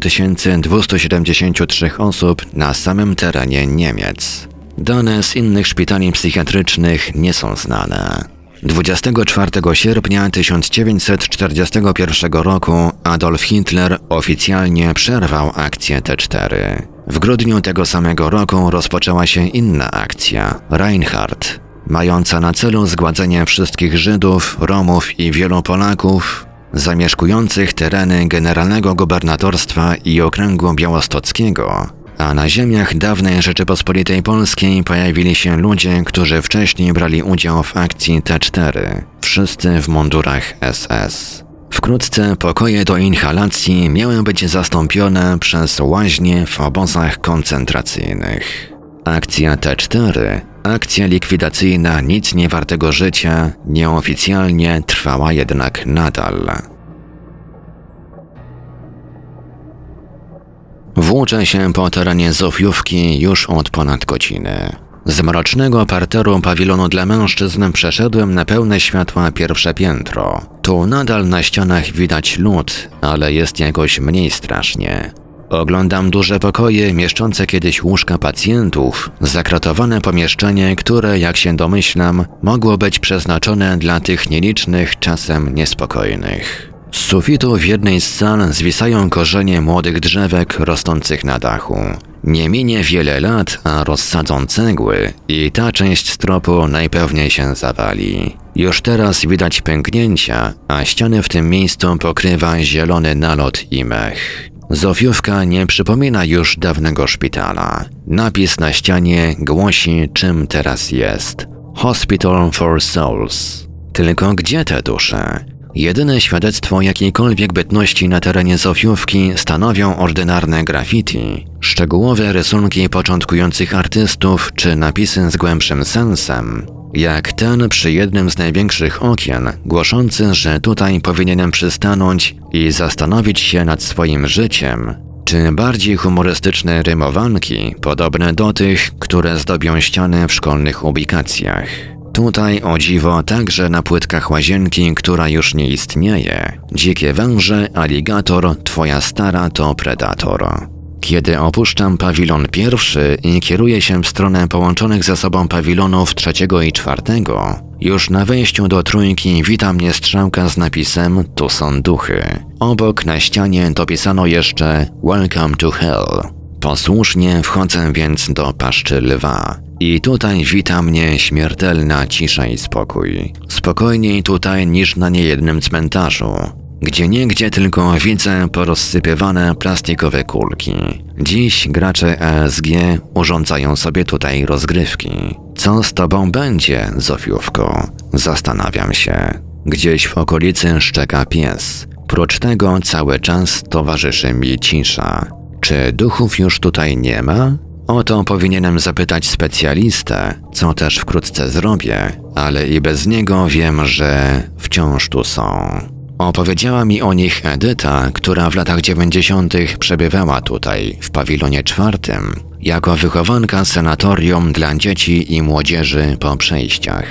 Speaker 2: 273 osób na samym terenie Niemiec. Dane z innych szpitali psychiatrycznych nie są znane. 24 sierpnia 1941 roku Adolf Hitler oficjalnie przerwał akcję T4. W grudniu tego samego roku rozpoczęła się inna akcja Reinhardt, mająca na celu zgładzenie wszystkich Żydów, Romów i wielu Polaków zamieszkujących tereny Generalnego Gubernatorstwa i Okręgu Białostockiego a na ziemiach dawnej Rzeczypospolitej Polskiej pojawili się ludzie, którzy wcześniej brali udział w akcji T4, wszyscy w mundurach SS. Wkrótce pokoje do inhalacji miały być zastąpione przez łaźnie w obozach koncentracyjnych. Akcja T4, akcja likwidacyjna nic nie wartego życia, nieoficjalnie trwała jednak nadal. Włóczę się po terenie Zofiówki już od ponad godziny. Z mrocznego parteru pawilonu dla mężczyzn przeszedłem na pełne światła pierwsze piętro. Tu nadal na ścianach widać lód, ale jest jakoś mniej strasznie. Oglądam duże pokoje mieszczące kiedyś łóżka pacjentów, zakratowane pomieszczenie, które, jak się domyślam, mogło być przeznaczone dla tych nielicznych, czasem niespokojnych. Z sufitu w jednej z sal zwisają korzenie młodych drzewek rosnących na dachu. Nie minie wiele lat, a rozsadzą cegły i ta część stropu najpewniej się zawali. Już teraz widać pęknięcia, a ściany w tym miejscu pokrywa zielony nalot i mech. Zofiówka nie przypomina już dawnego szpitala. Napis na ścianie głosi, czym teraz jest. Hospital for Souls. Tylko gdzie te dusze? Jedyne świadectwo jakiejkolwiek bytności na terenie Zofiówki stanowią ordynarne graffiti, szczegółowe rysunki początkujących artystów czy napisy z głębszym sensem, jak ten przy jednym z największych okien, głoszący, że tutaj powinienem przystanąć i zastanowić się nad swoim życiem, czy bardziej humorystyczne rymowanki, podobne do tych, które zdobią ściany w szkolnych ubikacjach. Tutaj o dziwo także na płytkach łazienki, która już nie istnieje. Dzikie węże, aligator, twoja stara to predator. Kiedy opuszczam pawilon pierwszy i kieruję się w stronę połączonych ze sobą pawilonów trzeciego i czwartego, już na wejściu do trójki wita mnie strzałka z napisem Tu są duchy. Obok na ścianie dopisano jeszcze Welcome to Hell. Posłusznie wchodzę więc do paszczy lwa. I tutaj wita mnie śmiertelna cisza i spokój. Spokojniej tutaj niż na niejednym cmentarzu. Gdzie niegdzie tylko widzę porozsypywane plastikowe kulki. Dziś gracze ESG urządzają sobie tutaj rozgrywki. Co z tobą będzie, Zofiówko? Zastanawiam się. Gdzieś w okolicy szczeka pies. Prócz tego cały czas towarzyszy mi cisza. Czy duchów już tutaj nie ma? O to powinienem zapytać specjalistę, co też wkrótce zrobię, ale i bez niego wiem, że wciąż tu są. Opowiedziała mi o nich Edyta, która w latach 90. przebywała tutaj, w pawilonie czwartym, jako wychowanka senatorium dla dzieci i młodzieży po przejściach.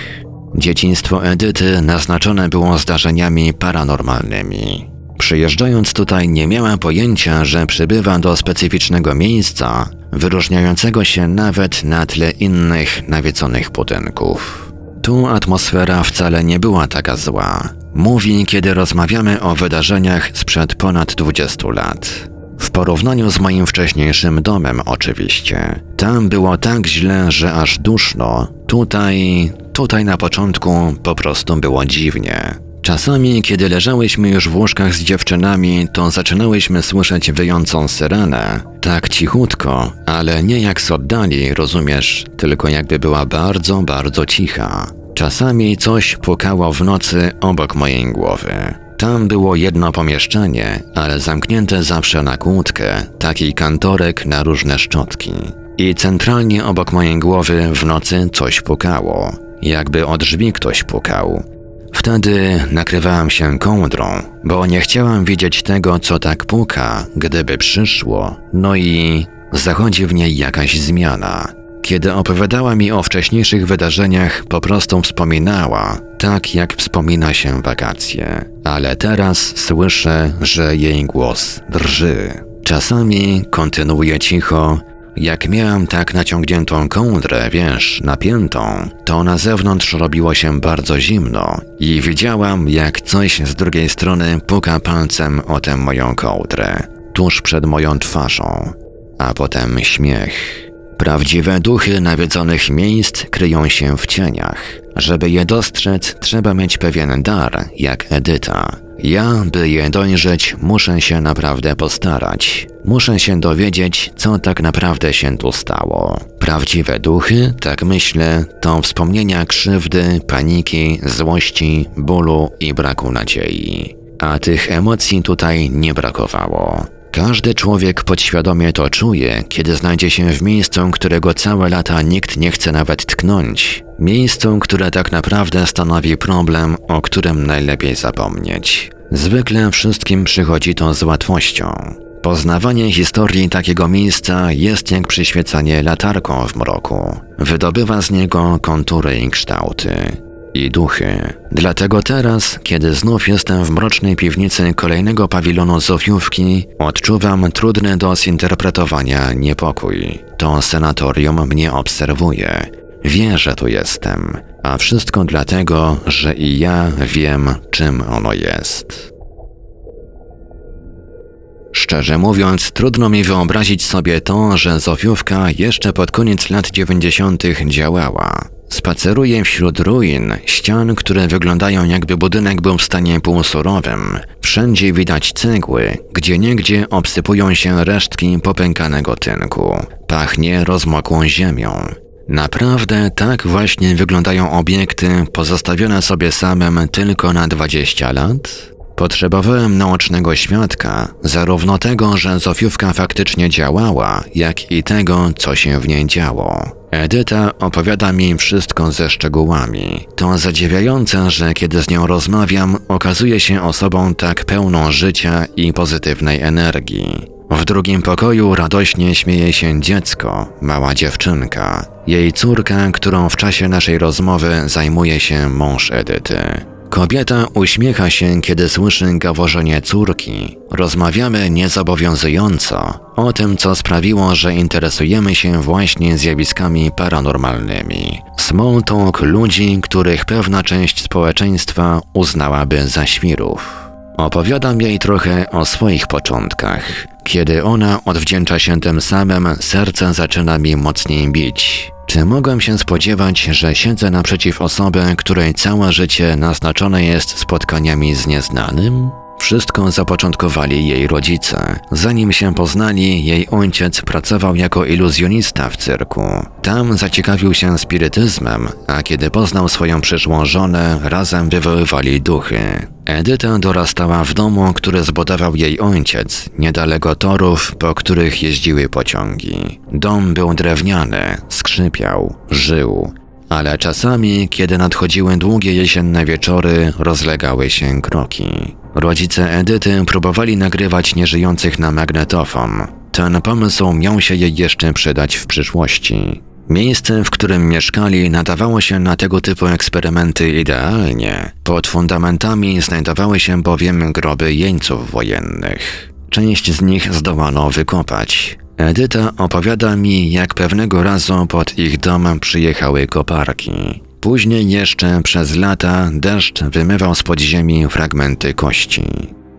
Speaker 2: Dzieciństwo Edyty naznaczone było zdarzeniami paranormalnymi. Przyjeżdżając tutaj nie miała pojęcia, że przybywa do specyficznego miejsca, wyróżniającego się nawet na tle innych nawiedzonych budynków. Tu atmosfera wcale nie była taka zła. Mówi, kiedy rozmawiamy o wydarzeniach sprzed ponad 20 lat. W porównaniu z moim wcześniejszym domem, oczywiście. Tam było tak źle, że aż duszno. Tutaj, tutaj na początku po prostu było dziwnie. Czasami, kiedy leżałyśmy już w łóżkach z dziewczynami, to zaczynałyśmy słyszeć wyjącą syrenę. Tak cichutko, ale nie jak z oddali, rozumiesz, tylko jakby była bardzo, bardzo cicha. Czasami coś pukało w nocy obok mojej głowy. Tam było jedno pomieszczenie, ale zamknięte zawsze na kłódkę, taki kantorek na różne szczotki. I centralnie obok mojej głowy w nocy coś pukało, jakby od drzwi ktoś pukał. Wtedy nakrywałam się kołdrą, bo nie chciałam widzieć tego, co tak puka, gdyby przyszło, no i zachodzi w niej jakaś zmiana. Kiedy opowiadała mi o wcześniejszych wydarzeniach, po prostu wspominała, tak jak wspomina się wakacje. Ale teraz słyszę, że jej głos drży. Czasami kontynuuje cicho, jak miałam tak naciągniętą kołdrę, wiesz, napiętą, to na zewnątrz robiło się bardzo zimno i widziałam, jak coś z drugiej strony puka palcem o tę moją kołdrę, tuż przed moją twarzą, a potem śmiech. Prawdziwe duchy nawiedzonych miejsc kryją się w cieniach. Żeby je dostrzec, trzeba mieć pewien dar, jak Edyta. Ja, by je dojrzeć, muszę się naprawdę postarać. Muszę się dowiedzieć, co tak naprawdę się tu stało. Prawdziwe duchy, tak myślę, to wspomnienia krzywdy, paniki, złości, bólu i braku nadziei. A tych emocji tutaj nie brakowało. Każdy człowiek podświadomie to czuje, kiedy znajdzie się w miejscu, którego całe lata nikt nie chce nawet tknąć. Miejscu, które tak naprawdę stanowi problem, o którym najlepiej zapomnieć. Zwykle wszystkim przychodzi to z łatwością. Poznawanie historii takiego miejsca jest jak przyświecanie latarką w mroku. Wydobywa z niego kontury i kształty i duchy. Dlatego teraz, kiedy znów jestem w mrocznej piwnicy kolejnego pawilonu Zofiówki, odczuwam trudny do zinterpretowania niepokój. To senatorium mnie obserwuje. Wie, że tu jestem, a wszystko dlatego, że i ja wiem, czym ono jest. Szczerze mówiąc, trudno mi wyobrazić sobie to, że Zofiówka jeszcze pod koniec lat 90. działała. Spaceruję wśród ruin, ścian, które wyglądają jakby budynek był w stanie półsurowym. Wszędzie widać cegły, gdzie niegdzie obsypują się resztki popękanego tynku. Pachnie rozmokłą ziemią. Naprawdę tak właśnie wyglądają obiekty pozostawione sobie samym tylko na 20 lat? Potrzebowałem naocznego świadka, zarówno tego, że Zofiówka faktycznie działała, jak i tego, co się w niej działo. Edyta opowiada mi wszystko ze szczegółami. To zadziwiające, że kiedy z nią rozmawiam, okazuje się osobą tak pełną życia i pozytywnej energii. W drugim pokoju radośnie śmieje się dziecko, mała dziewczynka. Jej córka, którą w czasie naszej rozmowy zajmuje się mąż Edyty. Kobieta uśmiecha się, kiedy słyszy gaworzenie córki. Rozmawiamy niezobowiązująco o tym, co sprawiło, że interesujemy się właśnie zjawiskami paranormalnymi. Small talk ludzi, których pewna część społeczeństwa uznałaby za świrów. Opowiadam jej trochę o swoich początkach. Kiedy ona odwdzięcza się tym samym, serce zaczyna mi mocniej bić. Czy mogłem się spodziewać, że siedzę naprzeciw osoby, której całe życie naznaczone jest spotkaniami z nieznanym? Wszystko zapoczątkowali jej rodzice. Zanim się poznali, jej ojciec pracował jako iluzjonista w cyrku. Tam zaciekawił się spirytyzmem, a kiedy poznał swoją przyszłą żonę, razem wywoływali duchy. Edyta dorastała w domu, który zbudował jej ojciec, niedaleko torów, po których jeździły pociągi. Dom był drewniany, skrzypiał, żył, ale czasami, kiedy nadchodziły długie jesienne wieczory, rozlegały się kroki. Rodzice Edyty próbowali nagrywać nieżyjących na magnetofon. Ten pomysł miał się jej jeszcze przydać w przyszłości. Miejsce, w którym mieszkali, nadawało się na tego typu eksperymenty idealnie. Pod fundamentami znajdowały się bowiem groby jeńców wojennych. Część z nich zdołano wykopać. Edyta opowiada mi, jak pewnego razu pod ich dom przyjechały koparki. Później jeszcze przez lata deszcz wymywał z podziemi fragmenty kości.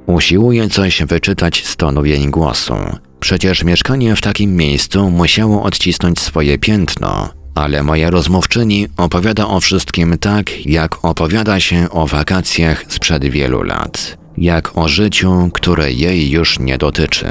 Speaker 2: Usiłuje coś wyczytać z tonu jej głosu. Przecież mieszkanie w takim miejscu musiało odcisnąć swoje piętno, ale moja rozmówczyni opowiada o wszystkim tak, jak opowiada się o wakacjach sprzed wielu lat. Jak o życiu, które jej już nie dotyczy.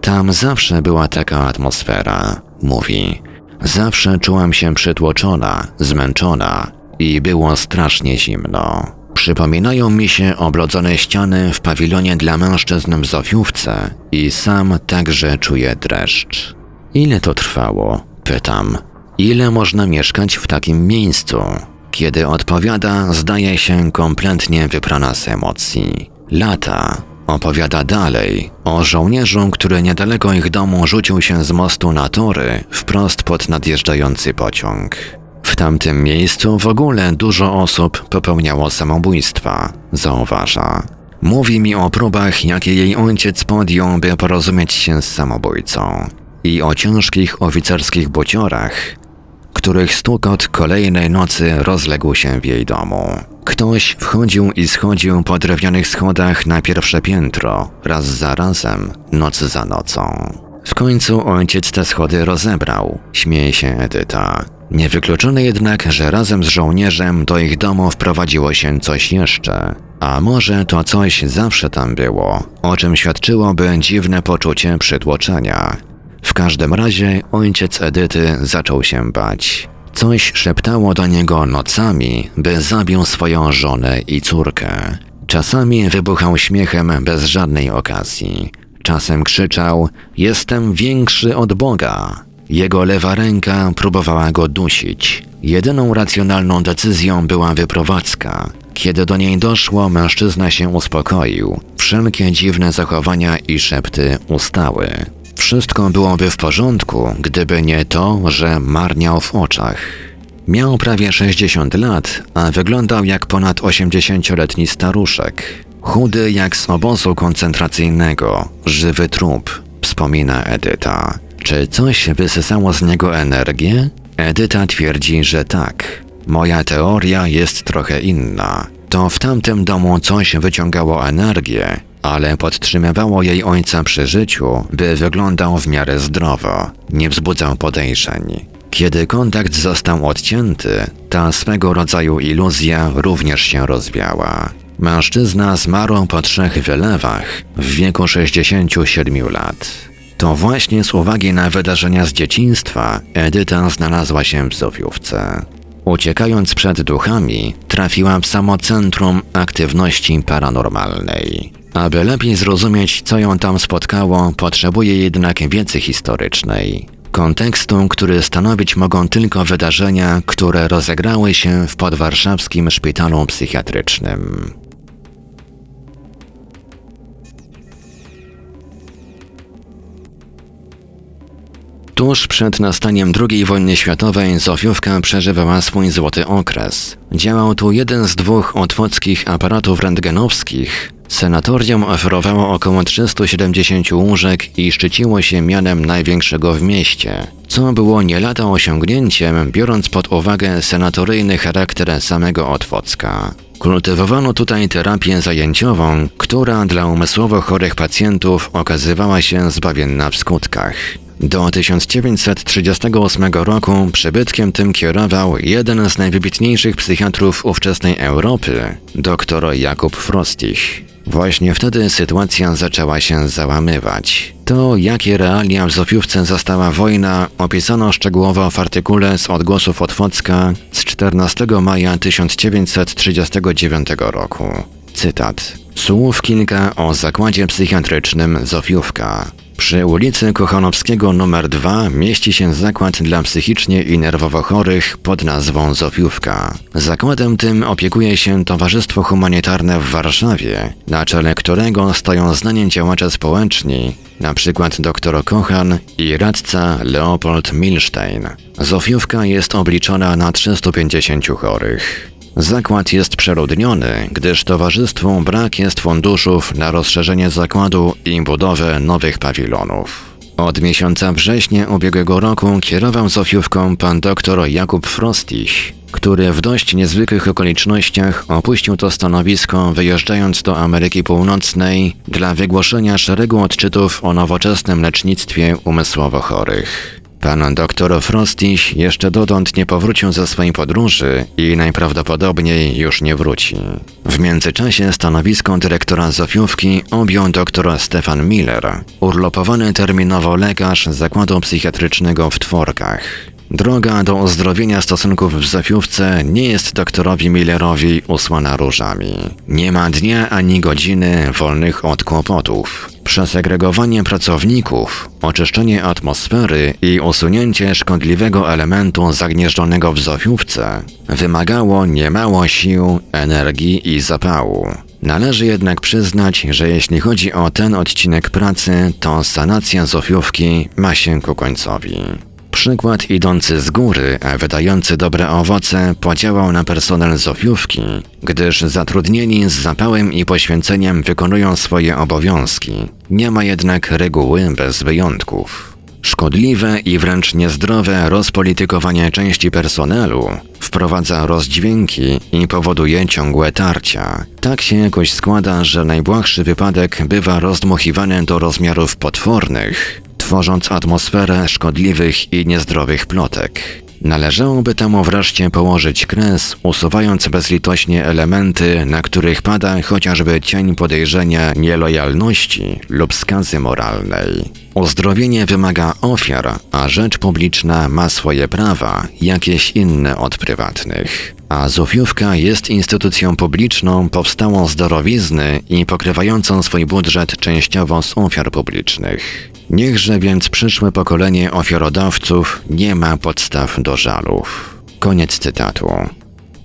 Speaker 2: Tam zawsze była taka atmosfera, mówi. Zawsze czułam się przytłoczona, zmęczona i było strasznie zimno. Przypominają mi się oblodzone ściany w pawilonie dla mężczyzn w Zofiówce i sam także czuję dreszcz. Ile to trwało? Pytam. Ile można mieszkać w takim miejscu? Kiedy odpowiada, zdaje się kompletnie wyprana z emocji. Lata, Opowiada dalej o żołnierzu, który niedaleko ich domu rzucił się z mostu na tory wprost pod nadjeżdżający pociąg. W tamtym miejscu w ogóle dużo osób popełniało samobójstwa, zauważa. Mówi mi o próbach, jakie jej ojciec podjął, by porozumieć się z samobójcą. I o ciężkich oficerskich bociorach, których stukot kolejnej nocy rozległ się w jej domu. Ktoś wchodził i schodził po drewnianych schodach na pierwsze piętro, raz za razem, noc za nocą. W końcu ojciec te schody rozebrał, śmieje się Edyta. Niewykluczone jednak, że razem z żołnierzem do ich domu wprowadziło się coś jeszcze. A może to coś zawsze tam było, o czym świadczyłoby dziwne poczucie przytłoczenia. W każdym razie ojciec Edyty zaczął się bać. Coś szeptało do niego nocami, by zabił swoją żonę i córkę. Czasami wybuchał śmiechem bez żadnej okazji. Czasem krzyczał: Jestem większy od Boga. Jego lewa ręka próbowała go dusić. Jedyną racjonalną decyzją była wyprowadzka. Kiedy do niej doszło, mężczyzna się uspokoił. Wszelkie dziwne zachowania i szepty ustały. Wszystko byłoby w porządku, gdyby nie to, że marniał w oczach. Miał prawie 60 lat, a wyglądał jak ponad 80-letni staruszek. Chudy jak z obozu koncentracyjnego, żywy trup, wspomina Edyta. Czy coś wysysało z niego energię? Edyta twierdzi, że tak. Moja teoria jest trochę inna. To w tamtym domu coś wyciągało energię, ale podtrzymywało jej ojca przy życiu, by wyglądał w miarę zdrowo, nie wzbudzał podejrzeń. Kiedy kontakt został odcięty, ta swego rodzaju iluzja również się rozwiała. Mężczyzna zmarł po trzech wylewach w wieku 67 lat. To właśnie z uwagi na wydarzenia z dzieciństwa Edyta znalazła się w Zofiówce. Uciekając przed duchami, trafiła w samo centrum aktywności paranormalnej. Aby lepiej zrozumieć, co ją tam spotkało, potrzebuje jednak wiedzy historycznej. Kontekstu, który stanowić mogą tylko wydarzenia, które rozegrały się w podwarszawskim szpitalu psychiatrycznym. Tuż przed nastaniem II wojny światowej Zofiówka przeżywała swój złoty okres. Działał tu jeden z dwóch otwockich aparatów rentgenowskich. Senatorium oferowało około 370 łóżek i szczyciło się mianem największego w mieście, co było nie lada osiągnięciem, biorąc pod uwagę senatoryjny charakter samego Otwocka. Kultywowano tutaj terapię zajęciową, która dla umysłowo chorych pacjentów okazywała się zbawienna w skutkach. Do 1938 roku przybytkiem tym kierował jeden z najwybitniejszych psychiatrów ówczesnej Europy, dr Jakub Frostich. Właśnie wtedy sytuacja zaczęła się załamywać. To, jakie realia w Zofiówce zastała wojna, opisano szczegółowo w artykule z odgłosów Otwocka z 14 maja 1939 roku. Cytat. Słów kilka o zakładzie psychiatrycznym Zofiówka. Przy ulicy Kochanowskiego nr 2 mieści się zakład dla psychicznie i nerwowo chorych pod nazwą Zofiówka. Zakładem tym opiekuje się Towarzystwo Humanitarne w Warszawie, na czele którego stoją znani działacze społeczni, np. dr Kochan i radca Leopold Milstein. Zofiówka jest obliczona na 350 chorych. Zakład jest przeludniony, gdyż towarzystwu brak jest funduszów na rozszerzenie zakładu i budowę nowych pawilonów. Od miesiąca września ubiegłego roku kierował Zofiówką pan dr Jakub Frostiś, który w dość niezwykłych okolicznościach opuścił to stanowisko wyjeżdżając do Ameryki Północnej dla wygłoszenia szeregu odczytów o nowoczesnym lecznictwie umysłowo chorych. Pan doktor Frostiś jeszcze dotąd nie powrócił ze swojej podróży i najprawdopodobniej już nie wróci. W międzyczasie stanowisko dyrektora Zofiówki objął dr Stefan Miller, urlopowany terminowo lekarz zakładu psychiatrycznego w Tworkach. Droga do uzdrowienia stosunków w Zofiówce nie jest doktorowi Millerowi usłana różami. Nie ma dnia ani godziny wolnych od kłopotów. Przesegregowanie pracowników, oczyszczenie atmosfery i usunięcie szkodliwego elementu zagnieżdżonego w Zofiówce wymagało niemało sił, energii i zapału. Należy jednak przyznać, że jeśli chodzi o ten odcinek pracy, to sanacja Zofiówki ma się ku końcowi. Przykład idący z góry, a wydający dobre owoce podziałał na personel Zofiówki, gdyż zatrudnieni z zapałem i poświęceniem wykonują swoje obowiązki. Nie ma jednak reguły bez wyjątków. Szkodliwe i wręcz niezdrowe rozpolitykowanie części personelu wprowadza rozdźwięki i powoduje ciągłe tarcia. Tak się jakoś składa, że najbłahszy wypadek bywa rozdmuchiwany do rozmiarów potwornych, tworząc atmosferę szkodliwych i niezdrowych plotek. Należałoby temu wreszcie położyć kres, usuwając bezlitośnie elementy, na których pada chociażby cień podejrzenia nielojalności lub skazy moralnej. Uzdrowienie wymaga ofiar, a rzecz publiczna ma swoje prawa, jakieś inne od prywatnych. A Zofiówka jest instytucją publiczną powstałą z darowizny i pokrywającą swój budżet częściowo z ofiar publicznych. Niechże więc przyszłe pokolenie ofiarodawców nie ma podstaw do żalów. Koniec cytatu.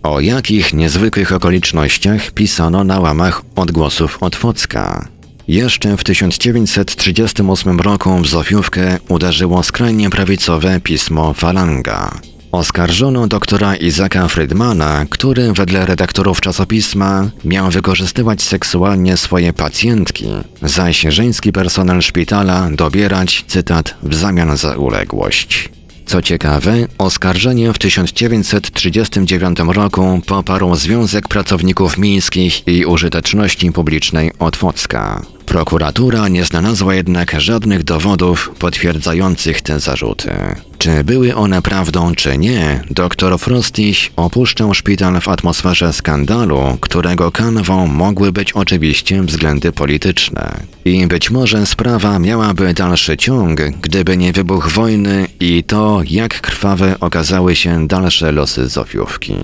Speaker 2: O jakich niezwykłych okolicznościach pisano na łamach odgłosów Otwocka? Jeszcze w 1938 roku w Zofiówkę uderzyło skrajnie prawicowe pismo Falanga. Oskarżono doktora Izaka Friedmana, który wedle redaktorów czasopisma miał wykorzystywać seksualnie swoje pacjentki, zaś żeński personel szpitala dobierać, cytat, w zamian za uległość. Co ciekawe, oskarżenie w 1939 roku poparł Związek Pracowników Miejskich i Użyteczności Publicznej Otwocka. Prokuratura nie znalazła jednak żadnych dowodów potwierdzających te zarzuty. Czy były one prawdą, czy nie, dr Frostiś opuszczał szpital w atmosferze skandalu, którego kanwą mogły być oczywiście względy polityczne. I być może sprawa miałaby dalszy ciąg, gdyby nie wybuch wojny i to, jak krwawe okazały się dalsze losy Zofiówki.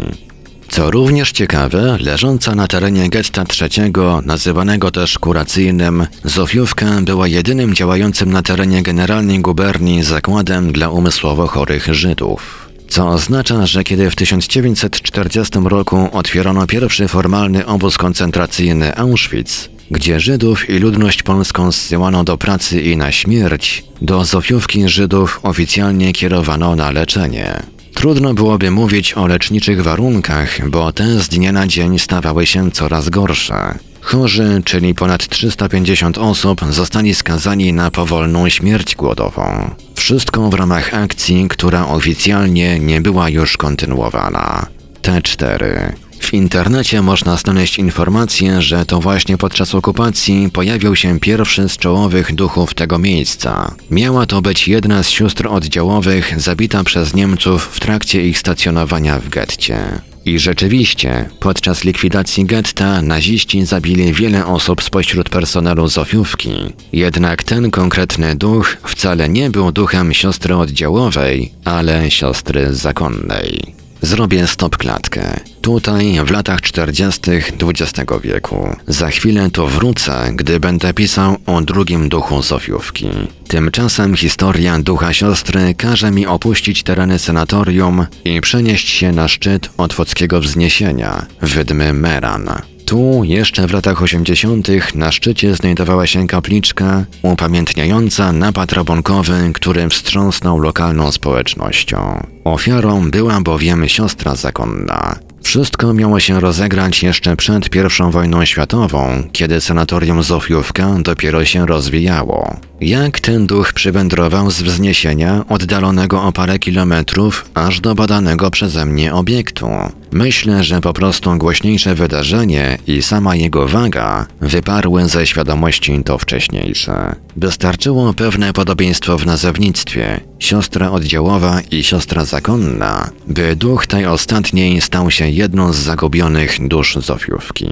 Speaker 2: Co również ciekawe, leżąca na terenie getta trzeciego, nazywanego też kuracyjnym, Zofiówka była jedynym działającym na terenie generalnej guberni zakładem dla umysłowo chorych Żydów. Co oznacza, że kiedy w 1940 roku otwierano pierwszy formalny obóz koncentracyjny Auschwitz, gdzie Żydów i ludność polską zsyłano do pracy i na śmierć, do Zofiówki Żydów oficjalnie kierowano na leczenie. Trudno byłoby mówić o leczniczych warunkach, bo te z dnia na dzień stawały się coraz gorsze. Chorzy, czyli ponad 350 osób, zostali skazani na powolną śmierć głodową. Wszystko w ramach akcji, która oficjalnie nie była już kontynuowana. T4 w internecie można znaleźć informację, że to właśnie podczas okupacji pojawił się pierwszy z czołowych duchów tego miejsca. Miała to być jedna z sióstr oddziałowych zabita przez Niemców w trakcie ich stacjonowania w getcie. I rzeczywiście, podczas likwidacji getta naziści zabili wiele osób spośród personelu Zofiówki. Jednak ten konkretny duch wcale nie był duchem siostry oddziałowej, ale siostry zakonnej. Zrobię stopklatkę. Tutaj, w latach 40. XX wieku. Za chwilę to wrócę, gdy będę pisał o drugim duchu Sofiówki. Tymczasem historia ducha siostry każe mi opuścić tereny senatorium i przenieść się na szczyt Otwockiego Wzniesienia, wydmy Meran. Tu, jeszcze w latach 80., na szczycie znajdowała się kapliczka upamiętniająca napad rabunkowy, który wstrząsnął lokalną społecznością. Ofiarą była bowiem siostra zakonna. Wszystko miało się rozegrać jeszcze przed I wojną światową, kiedy sanatorium Zofiówka dopiero się rozwijało. Jak ten duch przywędrował z wzniesienia oddalonego o parę kilometrów aż do badanego przeze mnie obiektu? Myślę, że po prostu głośniejsze wydarzenie i sama jego waga wyparły ze świadomości to wcześniejsze. Wystarczyło pewne podobieństwo w nazewnictwie, siostra oddziałowa i siostra zakonna, by duch tej ostatniej stał się jedną z zagubionych dusz Zofiówki.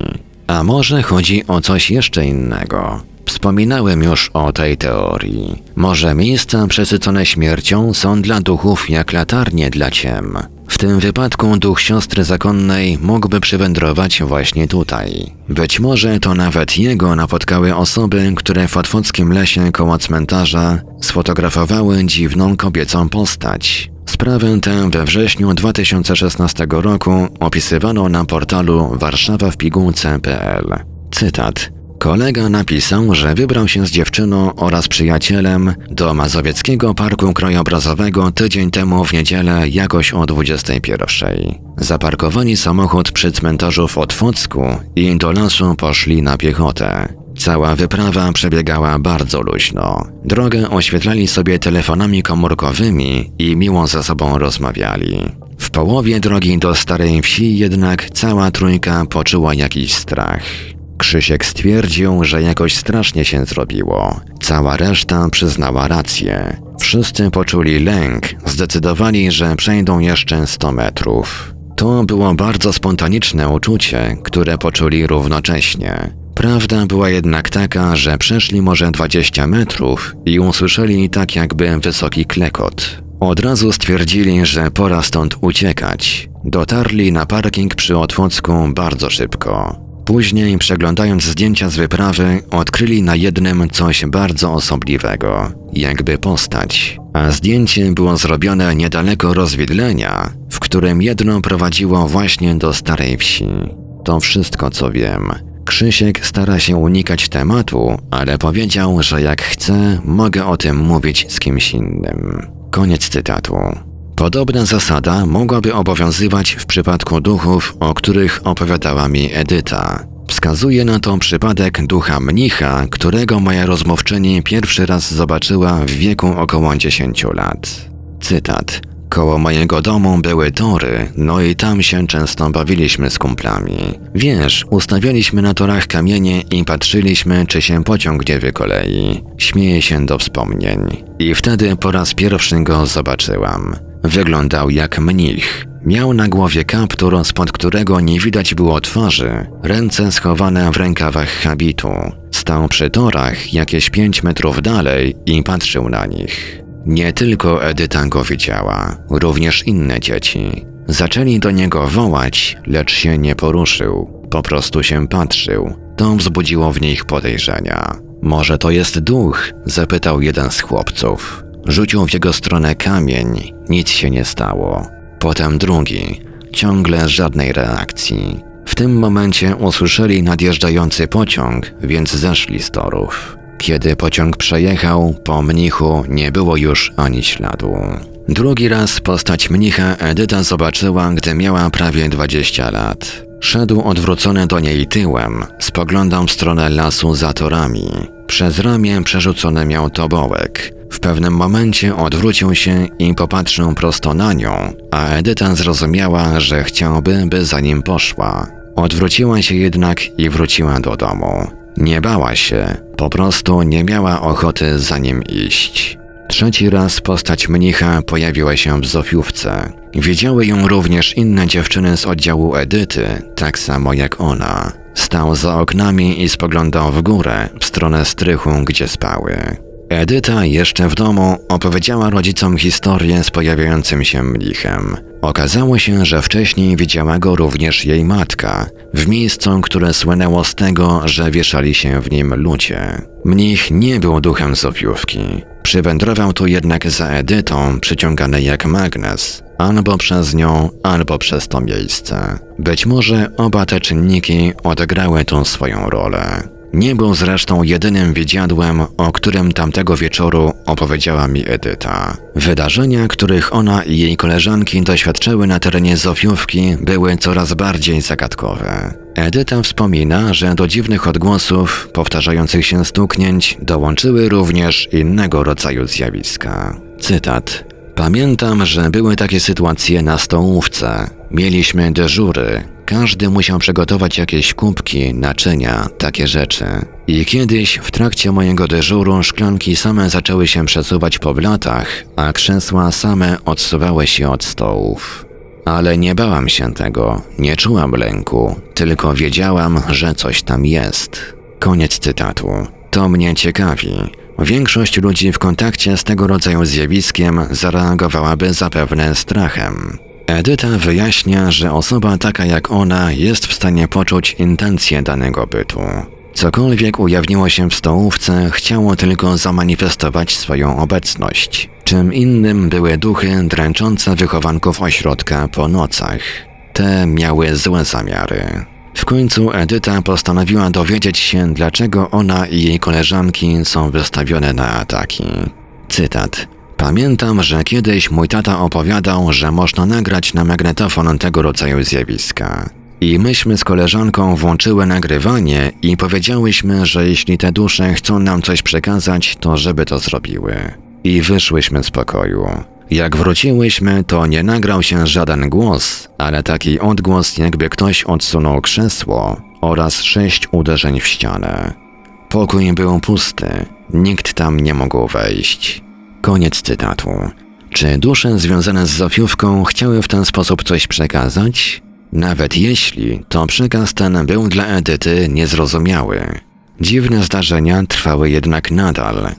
Speaker 2: A może chodzi o coś jeszcze innego? Wspominałem już o tej teorii. Może miejsca przesycone śmiercią są dla duchów jak latarnie dla ciem. W tym wypadku duch siostry zakonnej mógłby przywędrować właśnie tutaj. Być może to nawet jego napotkały osoby, które w otwockim lesie koło cmentarza sfotografowały dziwną kobiecą postać. Sprawę tę we wrześniu 2016 roku opisywano na portalu warszawawpigułce.pl. Cytat. Kolega napisał, że wybrał się z dziewczyną oraz przyjacielem do Mazowieckiego Parku Krajobrazowego tydzień temu w niedzielę jakoś o 21. Zaparkowali samochód przy cmentarzu w Otwocku i do lasu poszli na piechotę. Cała wyprawa przebiegała bardzo luźno. Drogę oświetlali sobie telefonami komórkowymi i miło ze sobą rozmawiali. W połowie drogi do Starej Wsi jednak cała trójka poczuła jakiś strach. Krzysiek stwierdził, że jakoś strasznie się zrobiło. Cała reszta przyznała rację. Wszyscy poczuli lęk, zdecydowali, że przejdą jeszcze 100 metrów. To było bardzo spontaniczne uczucie, które poczuli równocześnie. Prawda była jednak taka, że przeszli może 20 metrów i usłyszeli tak jakby wysoki klekot. Od razu stwierdzili, że pora stąd uciekać. Dotarli na parking przy Otwocku bardzo szybko. Później, przeglądając zdjęcia z wyprawy, odkryli na jednym coś bardzo osobliwego, jakby postać. A zdjęcie było zrobione niedaleko rozwidlenia, w którym jedno prowadziło właśnie do starej wsi. To wszystko, co wiem. Krzysiek stara się unikać tematu, ale powiedział, że jak chce, mogę o tym mówić z kimś innym. Koniec cytatu. Podobna zasada mogłaby obowiązywać w przypadku duchów, o których opowiadała mi Edyta. Wskazuje na to przypadek ducha mnicha, którego moja rozmówczyni pierwszy raz zobaczyła w wieku około 10 lat. Cytat. Koło mojego domu były tory, no i tam się często bawiliśmy z kumplami. Wiesz, ustawialiśmy na torach kamienie i patrzyliśmy, czy się pociąg nie wykolei. Śmieje się do wspomnień. I wtedy po raz pierwszy go zobaczyłam. Wyglądał jak mnich. Miał na głowie kaptur, spod którego nie widać było twarzy, ręce schowane w rękawach habitu. Stał przy torach jakieś pięć metrów dalej i patrzył na nich. Nie tylko Edyta go widziała, również inne dzieci. Zaczęli do niego wołać, lecz się nie poruszył. Po prostu się patrzył. To wzbudziło w nich podejrzenia. Może to jest duch? zapytał jeden z chłopców. Rzucił w jego stronę kamień, nic się nie stało. Potem drugi, ciągle żadnej reakcji. W tym momencie usłyszeli nadjeżdżający pociąg, więc zeszli z torów. Kiedy pociąg przejechał, po mnichu nie było już ani śladu. Drugi raz postać mnicha Edyta zobaczyła, gdy miała prawie 20 lat. Szedł odwrócony do niej tyłem, spoglądał w stronę lasu za torami. Przez ramię przerzucony miał tobołek. W pewnym momencie odwrócił się i popatrzył prosto na nią, a Edyta zrozumiała, że chciałby, by za nim poszła. Odwróciła się jednak i wróciła do domu. Nie bała się, po prostu nie miała ochoty za nim iść. Trzeci raz postać mnicha pojawiła się w Zofiówce. Widziały ją również inne dziewczyny z oddziału Edyty, tak samo jak ona. Stał za oknami i spoglądał w górę, w stronę strychu, gdzie spały. Edyta jeszcze w domu opowiedziała rodzicom historię z pojawiającym się mnichem. Okazało się, że wcześniej widziała go również jej matka, w miejscu, które słynęło z tego, że wieszali się w nim ludzie. Mnich nie był duchem Zofiówki. Przywędrował tu jednak za Edytą, przyciągany jak magnes, albo przez nią, albo przez to miejsce. Być może oba te czynniki odegrały tu swoją rolę. Nie był zresztą jedynym widziadłem, o którym tamtego wieczoru opowiedziała mi Edyta. Wydarzenia, których ona i jej koleżanki doświadczyły na terenie Zofiówki, były coraz bardziej zagadkowe. Edyta wspomina, że do dziwnych odgłosów, powtarzających się stuknięć, dołączyły również innego rodzaju zjawiska. Cytat. Pamiętam, że były takie sytuacje na stołówce. Mieliśmy dyżury, każdy musiał przygotować jakieś kubki, naczynia, takie rzeczy. I kiedyś w trakcie mojego dyżuru szklanki same zaczęły się przesuwać po blatach, a krzesła same odsuwały się od stołów. Ale nie bałam się tego, nie czułam lęku, tylko wiedziałam, że coś tam jest. Koniec cytatu. To mnie ciekawi. Większość ludzi w kontakcie z tego rodzaju zjawiskiem zareagowałaby zapewne strachem. Edyta wyjaśnia, że osoba taka jak ona jest w stanie poczuć intencje danego bytu. Cokolwiek ujawniło się w stołówce, chciało tylko zamanifestować swoją obecność. Czym innym były duchy dręczące wychowanków ośrodka po nocach. Te miały złe zamiary. W końcu Edyta postanowiła dowiedzieć się, dlaczego ona i jej koleżanki są wystawione na ataki. Cytat. Pamiętam, że kiedyś mój tata opowiadał, że można nagrać na magnetofon tego rodzaju zjawiska. I myśmy z koleżanką włączyły nagrywanie i powiedziałyśmy, że jeśli te dusze chcą nam coś przekazać, to żeby to zrobiły. I wyszłyśmy z pokoju. Jak wróciłyśmy, to nie nagrał się żaden głos, ale taki odgłos, jakby ktoś odsunął krzesło oraz sześć uderzeń w ścianę. Pokój był pusty, nikt tam nie mógł wejść. Koniec cytatu. Czy dusze związane z Zofiówką chciały w ten sposób coś przekazać? Nawet jeśli, to przekaz ten był dla Edyty niezrozumiały. Dziwne zdarzenia trwały jednak nadal.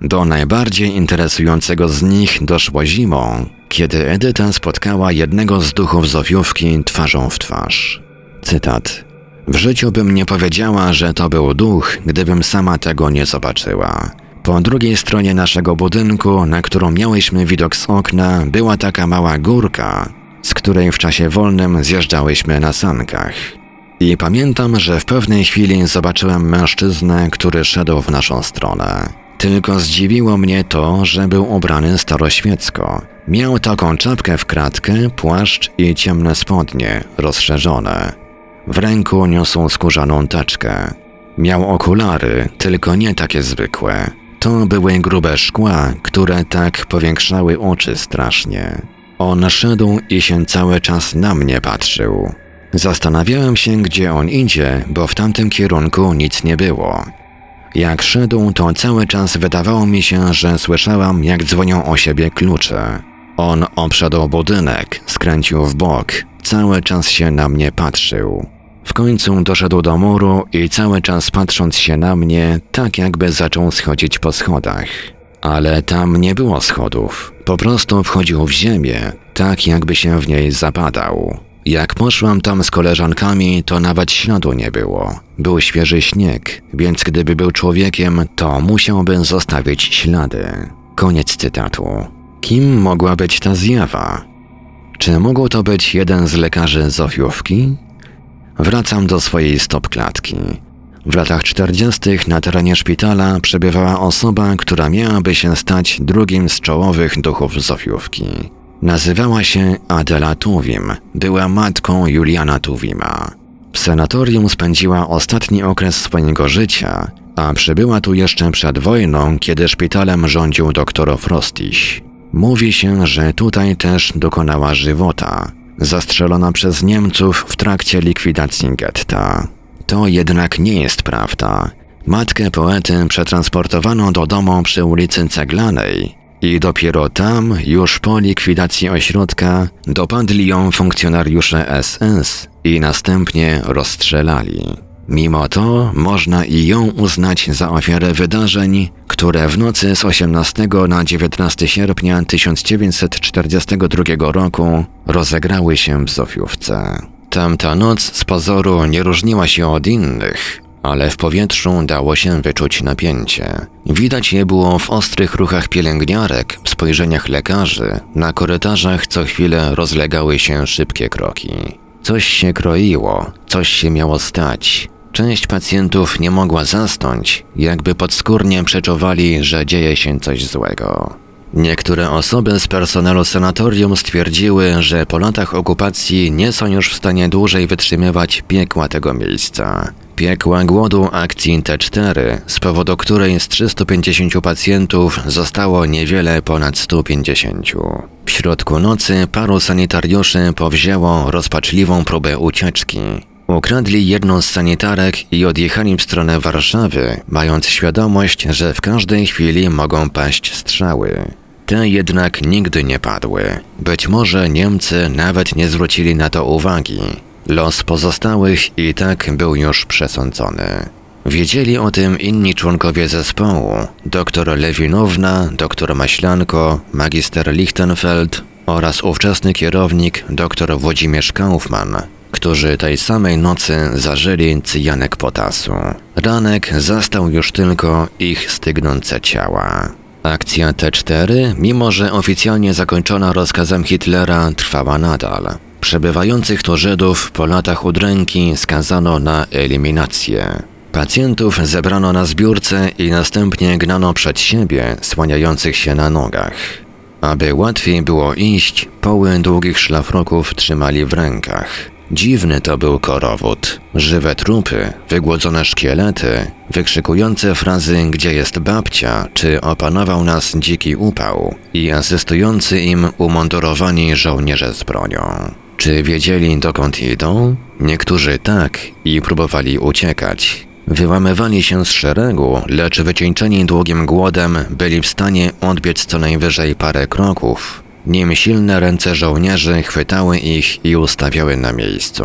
Speaker 2: Do najbardziej interesującego z nich doszło zimą, kiedy Edyta spotkała jednego z duchów Zofiówki twarzą w twarz. Cytat. W życiu bym nie powiedziała, że to był duch, gdybym sama tego nie zobaczyła. Po drugiej stronie naszego budynku, na którą miałyśmy widok z okna, była taka mała górka, z której w czasie wolnym zjeżdżałyśmy na sankach. I pamiętam, że w pewnej chwili zobaczyłem mężczyznę, który szedł w naszą stronę. Tylko zdziwiło mnie to, że był ubrany staroświecko. Miał taką czapkę w kratkę, płaszcz i ciemne spodnie, rozszerzone. W ręku niosł skórzaną taczkę. Miał okulary, tylko nie takie zwykłe. To były grube szkła, które tak powiększały oczy strasznie. On szedł i się cały czas na mnie patrzył. Zastanawiałem się, gdzie on idzie, bo w tamtym kierunku nic nie było. Jak szedł, to cały czas wydawało mi się, że słyszałam, jak dzwonią o siebie klucze. On obszedł budynek, skręcił w bok, cały czas się na mnie patrzył. W końcu doszedł do muru i cały czas patrząc się na mnie, tak jakby zaczął schodzić po schodach. Ale tam nie było schodów, po prostu wchodził w ziemię, tak jakby się w niej zapadał. Jak poszłam tam z koleżankami, to nawet śladu nie było. Był świeży śnieg, więc gdyby był człowiekiem, to musiałby zostawić ślady. Koniec cytatu. Kim mogła być ta zjawa? Czy mógł to być jeden z lekarzy Zofiówki? Wracam do swojej stopklatki. W latach 40. na terenie szpitala przebywała osoba, która miałaby się stać drugim z czołowych duchów Zofiówki. Nazywała się Adela Tuwim, była matką Juliana Tuwima. W senatorium spędziła ostatni okres swojego życia, a przybyła tu jeszcze przed wojną, kiedy szpitalem rządził dr Frostiś. Mówi się, że tutaj też dokonała żywota, zastrzelona przez Niemców w trakcie likwidacji getta. To jednak nie jest prawda. Matkę poety przetransportowano do domu przy ulicy Ceglanej, I dopiero tam, już po likwidacji ośrodka, dopadli ją funkcjonariusze SS i następnie rozstrzelali. Mimo to można i ją uznać za ofiarę wydarzeń, które w nocy z 18 na 19 sierpnia 1942 roku rozegrały się w Zofiówce. Tamta noc z pozoru nie różniła się od innych, ale w powietrzu dało się wyczuć napięcie. Widać je było w ostrych ruchach pielęgniarek, w spojrzeniach lekarzy, na korytarzach co chwilę rozlegały się szybkie kroki. Coś się kroiło, coś się miało stać. Część pacjentów nie mogła zasnąć, jakby podskórnie przeczuwali, że dzieje się coś złego. Niektóre osoby z personelu sanatorium stwierdziły, że po latach okupacji nie są już w stanie dłużej wytrzymywać piekła tego miejsca. Piekła głodu akcji T4, z powodu której z 350 pacjentów zostało niewiele ponad 150. W środku nocy paru sanitariuszy powzięło rozpaczliwą próbę ucieczki. Ukradli jedną z sanitarek i odjechali w stronę Warszawy, mając świadomość, że w każdej chwili mogą paść strzały. Te jednak nigdy nie padły. Być może Niemcy nawet nie zwrócili na to uwagi. Los pozostałych i tak był już przesądzony. Wiedzieli o tym inni członkowie zespołu: dr Lewinowna, dr Maślanko, magister Lichtenfeld oraz ówczesny kierownik dr Włodzimierz Kaufmann, którzy tej samej nocy zażyli cyjanek potasu. Ranek zastał już tylko ich stygnące ciała. Akcja T4, mimo że oficjalnie zakończona rozkazem Hitlera, trwała nadal. Przebywających tu Żydów po latach udręki skazano na eliminację. Pacjentów zebrano na zbiórce i następnie gnano przed siebie, słaniających się na nogach. Aby łatwiej było iść, poły długich szlafroków trzymali w rękach. Dziwny to był korowód. Żywe trupy, wygłodzone szkielety, wykrzykujące frazy gdzie jest babcia, czy opanował nas dziki upał i asystujący im umundurowani żołnierze z bronią. Czy wiedzieli dokąd idą? Niektórzy tak i próbowali uciekać. Wyłamywali się z szeregu, lecz wycieńczeni długim głodem byli w stanie odbiec co najwyżej parę kroków, nim silne ręce żołnierzy chwytały ich i ustawiały na miejscu.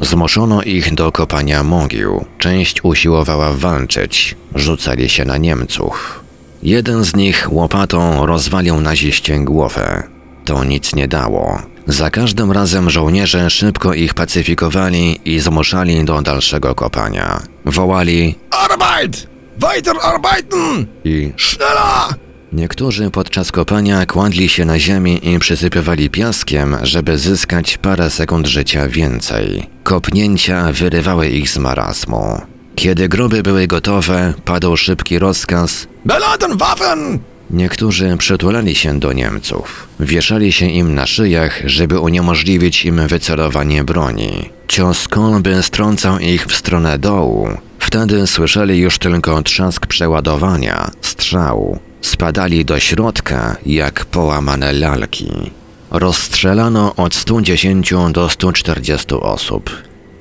Speaker 2: Zmuszono ich do kopania mogił, część usiłowała walczyć, rzucali się na Niemców. Jeden z nich łopatą rozwalił naziście głowę. To nic nie dało. Za każdym razem żołnierze szybko ich pacyfikowali i zmuszali do dalszego kopania. Wołali Arbeit! Weiter arbeiten! i Schneller! Niektórzy podczas kopania kładli się na ziemi i przysypywali piaskiem, żeby zyskać parę sekund życia więcej. Kopnięcia wyrywały ich z marazmu. Kiedy groby były gotowe, padł szybki rozkaz Beladen Waffen! Niektórzy przytulali się do Niemców. Wieszali się im na szyjach, żeby uniemożliwić im wycelowanie broni. Cios kolby strącał ich w stronę dołu. Wtedy słyszeli już tylko trzask przeładowania, strzał. Spadali do środka jak połamane lalki. Rozstrzelano od 110 do 140 osób.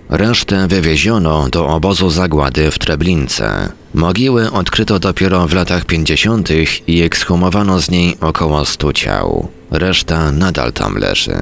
Speaker 2: Resztę wywieziono do obozu zagłady w Treblince. Mogiły odkryto dopiero w latach 50. i ekshumowano z niej około 100 ciał. Reszta nadal tam leży.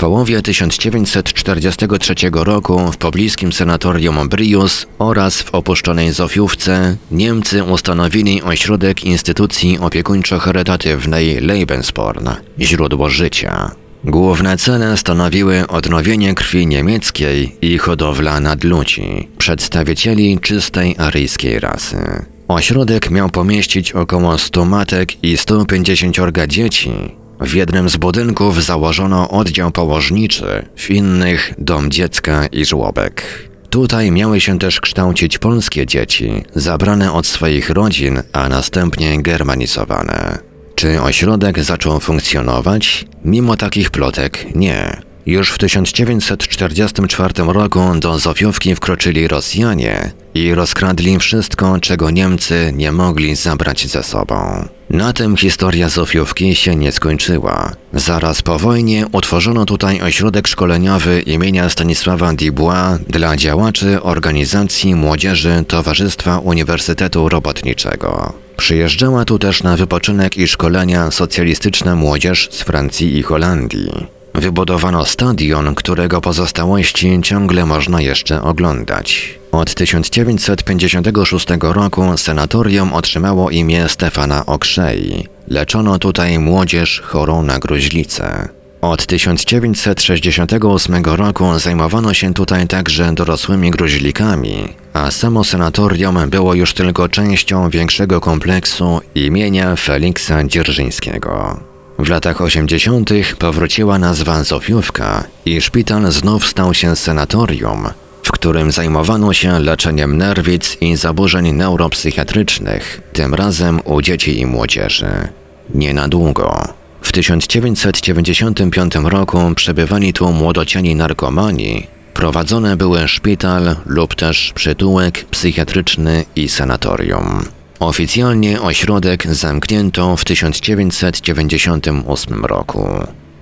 Speaker 2: Połowie 1943 roku w pobliskim sanatorium Brius oraz w opuszczonej Zofiówce Niemcy ustanowili ośrodek instytucji opiekuńczo-charytatywnej Lebensborn, źródło życia. Główne cele stanowiły odnowienie krwi niemieckiej i hodowla nadludzi, przedstawicieli czystej aryjskiej rasy. Ośrodek miał pomieścić około 100 matek i 150 dzieci. W jednym z budynków założono oddział położniczy, w innych dom dziecka i żłobek. Tutaj miały się też kształcić polskie dzieci, zabrane od swoich rodzin, a następnie germanizowane. Czy ośrodek zaczął funkcjonować? Mimo takich plotek nie. Już w 1944 roku do Zofiówki wkroczyli Rosjanie i rozkradli wszystko, czego Niemcy nie mogli zabrać ze sobą. Na tym historia Zofiówki się nie skończyła. Zaraz po wojnie utworzono tutaj ośrodek szkoleniowy imienia Stanisława Dubois dla działaczy organizacji młodzieży Towarzystwa Uniwersytetu Robotniczego. Przyjeżdżała tu też na wypoczynek i szkolenia socjalistyczna młodzież z Francji i Holandii. Wybudowano stadion, którego pozostałości ciągle można jeszcze oglądać. Od 1956 roku senatorium otrzymało imię Stefana Okrzei. Leczono tutaj młodzież chorą na gruźlicę. Od 1968 roku zajmowano się tutaj także dorosłymi gruźlikami, a samo senatorium było już tylko częścią większego kompleksu imienia Feliksa Dzierżyńskiego. W latach 80. powróciła nazwa Zofiówka i szpital znów stał się senatorium, w którym zajmowano się leczeniem nerwic i zaburzeń neuropsychiatrycznych, tym razem u dzieci i młodzieży. Nie na długo. W 1995 roku przebywali tu młodociani narkomani, prowadzone były szpital lub też przytułek psychiatryczny i sanatorium. Oficjalnie ośrodek zamknięto w 1998 roku.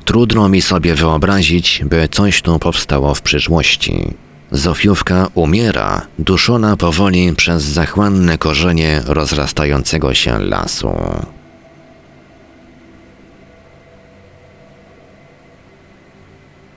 Speaker 2: Trudno mi sobie wyobrazić, by coś tu powstało w przyszłości. Zofiówka umiera, duszona powoli przez zachłanne korzenie rozrastającego się lasu.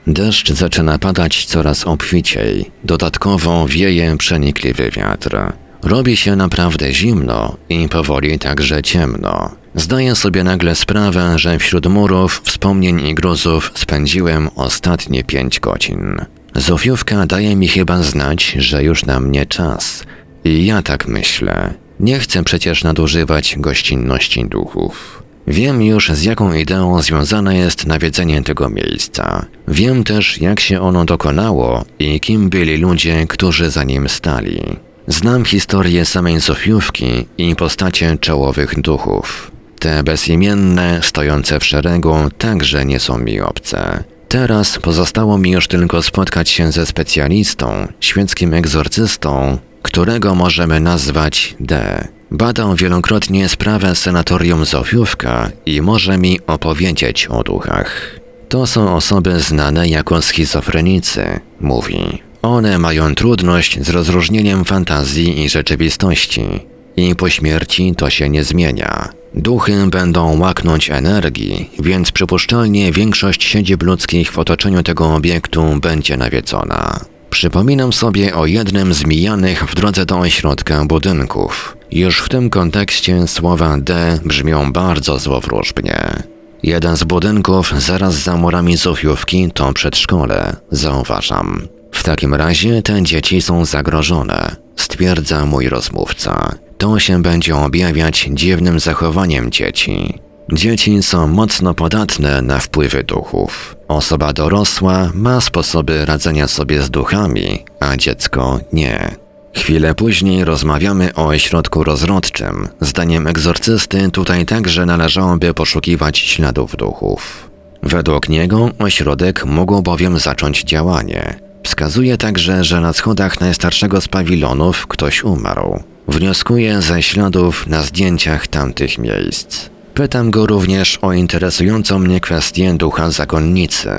Speaker 2: Deszcz zaczyna padać coraz obficiej, dodatkowo wieje przenikliwy wiatr. Robi się naprawdę zimno i powoli także ciemno. Zdaję sobie nagle sprawę, że wśród murów, wspomnień i gruzów spędziłem ostatnie pięć godzin. Zofiówka daje mi chyba znać, że już na mnie czas. I ja tak myślę. Nie chcę przecież nadużywać gościnności duchów. Wiem już, z jaką ideą związane jest nawiedzenie tego miejsca. Wiem też, jak się ono dokonało i kim byli ludzie, którzy za nim stali. Znam historię samej Zofiówki i postacie czołowych duchów. Te bezimienne, stojące w szeregu, także nie są mi obce. Teraz pozostało mi już tylko spotkać się ze specjalistą, świeckim egzorcystą, którego możemy nazwać D. Badał wielokrotnie sprawę senatorium Zofiówka i może mi opowiedzieć o duchach. To są osoby znane jako schizofrenicy, mówi. One mają trudność z rozróżnieniem fantazji i rzeczywistości. I po śmierci to się nie zmienia. Duchy będą łaknąć energii, więc przypuszczalnie większość siedzib ludzkich w otoczeniu tego obiektu będzie nawiedzona. Przypominam sobie o jednym z mijanych w drodze do ośrodka budynków. Już w tym kontekście słowa D brzmią bardzo złowróżbnie. Jeden z budynków zaraz za murami Zofiówki to przedszkole, zauważam. W takim razie te dzieci są zagrożone, stwierdza mój rozmówca. To się będzie objawiać dziwnym zachowaniem dzieci. Dzieci są mocno podatne na wpływy duchów. Osoba dorosła ma sposoby radzenia sobie z duchami, a dziecko nie. Chwilę później rozmawiamy o ośrodku rozrodczym. Zdaniem egzorcysty tutaj także należałoby poszukiwać śladów duchów. Według niego ośrodek mógł bowiem zacząć działanie. Wskazuje także, że na schodach najstarszego z pawilonów ktoś umarł. Wnioskuje ze śladów na zdjęciach tamtych miejsc. Pytam go również o interesującą mnie kwestię ducha zakonnicy.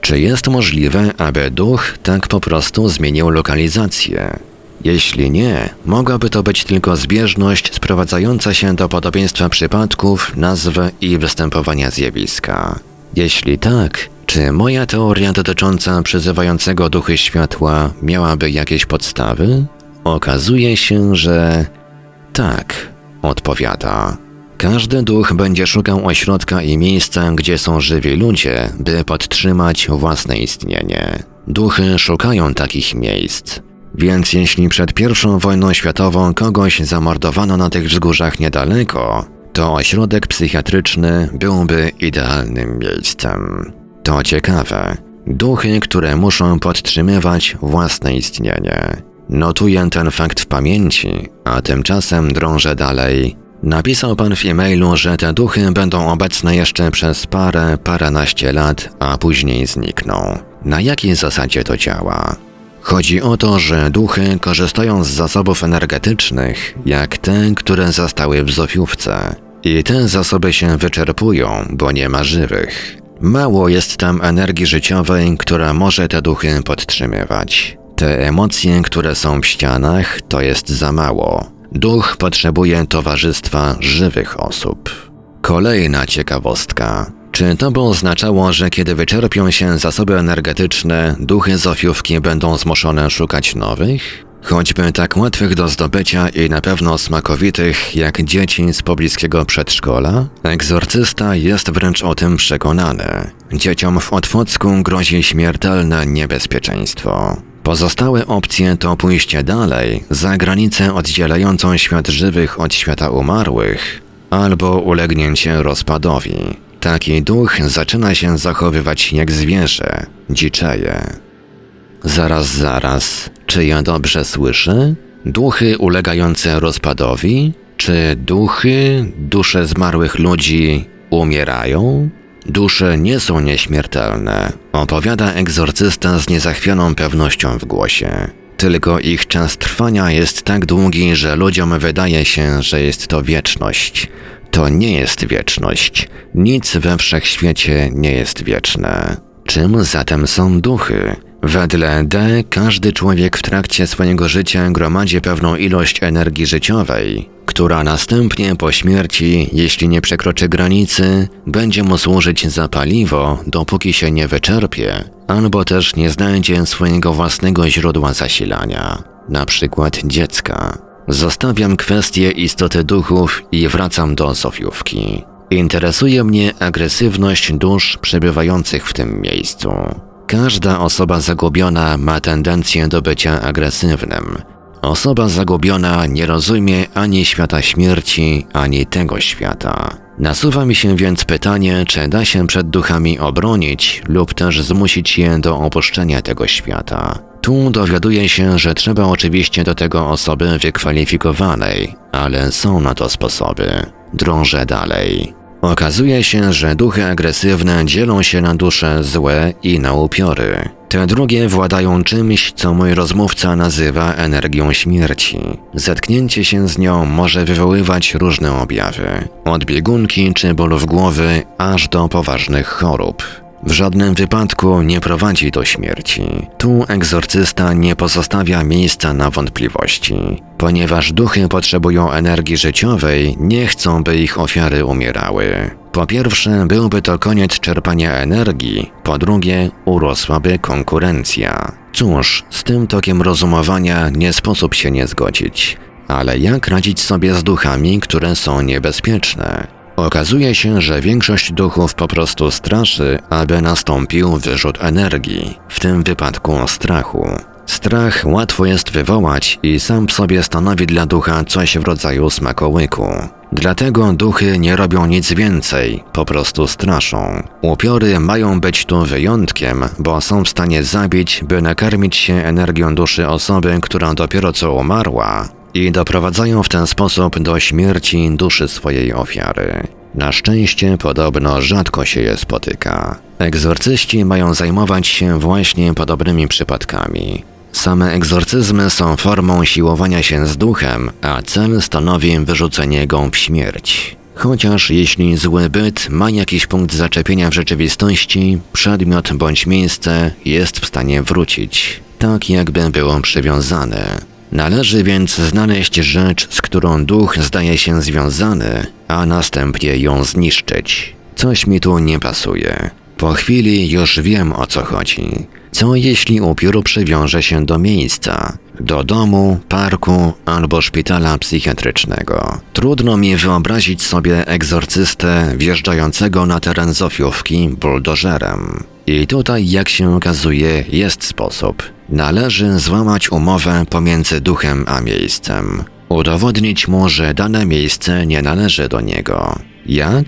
Speaker 2: Czy jest możliwe, aby duch tak po prostu zmienił lokalizację? Jeśli nie, mogłaby to być tylko zbieżność sprowadzająca się do podobieństwa przypadków, nazwy i występowania zjawiska. Jeśli tak, czy moja teoria dotycząca przyzywającego duchy światła miałaby jakieś podstawy? Okazuje się, że tak, odpowiada. Każdy duch będzie szukał ośrodka i miejsca, gdzie są żywi ludzie, by podtrzymać własne istnienie. Duchy szukają takich miejsc. Więc jeśli przed I wojną światową kogoś zamordowano na tych wzgórzach niedaleko, to ośrodek psychiatryczny byłby idealnym miejscem. To ciekawe. Duchy, które muszą podtrzymywać własne istnienie. Notuję ten fakt w pamięci, a tymczasem drążę dalej. Napisał pan w e-mailu, że te duchy będą obecne jeszcze przez parę, paręnaście lat, a później znikną. Na jakiej zasadzie to działa? Chodzi o to, że duchy korzystają z zasobów energetycznych, jak te, które zostały w Zofiówce. I te zasoby się wyczerpują, bo nie ma żywych. Mało jest tam energii życiowej, która może te duchy podtrzymywać. Te emocje, które są w ścianach, to jest za mało. Duch potrzebuje towarzystwa żywych osób. Kolejna ciekawostka. Czy to by oznaczało, że kiedy wyczerpią się zasoby energetyczne, duchy z ofiówki będą zmuszone szukać nowych? Choćby tak łatwych do zdobycia i na pewno smakowitych jak dzieci z pobliskiego przedszkola? Egzorcysta jest wręcz o tym przekonany. Dzieciom w Otwocku grozi śmiertelne niebezpieczeństwo. Pozostałe opcje to pójście dalej, za granicę oddzielającą świat żywych od świata umarłych, albo ulegnięcie rozpadowi. Taki duch zaczyna się zachowywać jak zwierzę, dziczeje. Zaraz, zaraz, czy ja dobrze słyszę? Duchy ulegające rozpadowi? Czy duchy, dusze zmarłych ludzi umierają? Dusze nie są nieśmiertelne, opowiada egzorcysta z niezachwianą pewnością w głosie. Tylko ich czas trwania jest tak długi, że ludziom wydaje się, że jest to wieczność. To nie jest wieczność. Nic we wszechświecie nie jest wieczne. Czym zatem są duchy? Wedle D każdy człowiek w trakcie swojego życia gromadzi pewną ilość energii życiowej, która następnie po śmierci, jeśli nie przekroczy granicy, będzie mu służyć za paliwo, dopóki się nie wyczerpie, albo też nie znajdzie swojego własnego źródła zasilania, na przykład dziecka. Zostawiam kwestię istoty duchów i wracam do Sofiówki. Interesuje mnie agresywność dusz przebywających w tym miejscu. Każda osoba zagubiona ma tendencję do bycia agresywnym. Osoba zagubiona nie rozumie ani świata śmierci, ani tego świata. Nasuwa mi się więc pytanie, czy da się przed duchami obronić lub też zmusić je do opuszczenia tego świata. Tu dowiaduję się, że trzeba oczywiście do tego osoby wykwalifikowanej, ale są na to sposoby. Drążę dalej. Okazuje się, że duchy agresywne dzielą się na dusze złe i na upiory. Te drugie władają czymś, co mój rozmówca nazywa energią śmierci. Zetknięcie się z nią może wywoływać różne objawy, od biegunki czy bólów głowy, aż do poważnych chorób. W żadnym wypadku nie prowadzi do śmierci. Tu egzorcysta nie pozostawia miejsca na wątpliwości. Ponieważ duchy potrzebują energii życiowej, nie chcą, by ich ofiary umierały. Po pierwsze, byłby to koniec czerpania energii, po drugie, urosłaby konkurencja. Cóż, z tym tokiem rozumowania nie sposób się nie zgodzić. Ale jak radzić sobie z duchami, które są niebezpieczne? Okazuje się, że większość duchów po prostu straszy, aby nastąpił wyrzut energii, w tym wypadku strachu. Strach łatwo jest wywołać i sam w sobie stanowi dla ducha coś w rodzaju smakołyku. Dlatego duchy nie robią nic więcej, po prostu straszą. Upiory mają być tu wyjątkiem, bo są w stanie zabić, by nakarmić się energią duszy osoby, która dopiero co umarła, i doprowadzają w ten sposób do śmierci duszy swojej ofiary. Na szczęście podobno rzadko się je spotyka. Egzorcyści mają zajmować się właśnie podobnymi przypadkami. Same egzorcyzmy są formą siłowania się z duchem, a cel stanowi wyrzucenie go w śmierć. Chociaż jeśli zły byt ma jakiś punkt zaczepienia w rzeczywistości, przedmiot bądź miejsce jest w stanie wrócić, tak jakby było przywiązane. Należy więc znaleźć rzecz, z którą duch zdaje się związany, a następnie ją zniszczyć. Coś mi tu nie pasuje. Po chwili już wiem o co chodzi. Co jeśli upiór przywiąże się do miejsca, do domu, parku albo szpitala psychiatrycznego? Trudno mi wyobrazić sobie egzorcystę wjeżdżającego na teren Zofiówki buldożerem. I tutaj, jak się okazuje, jest sposób. Należy złamać umowę pomiędzy duchem a miejscem. Udowodnić mu, że dane miejsce nie należy do niego. Jak?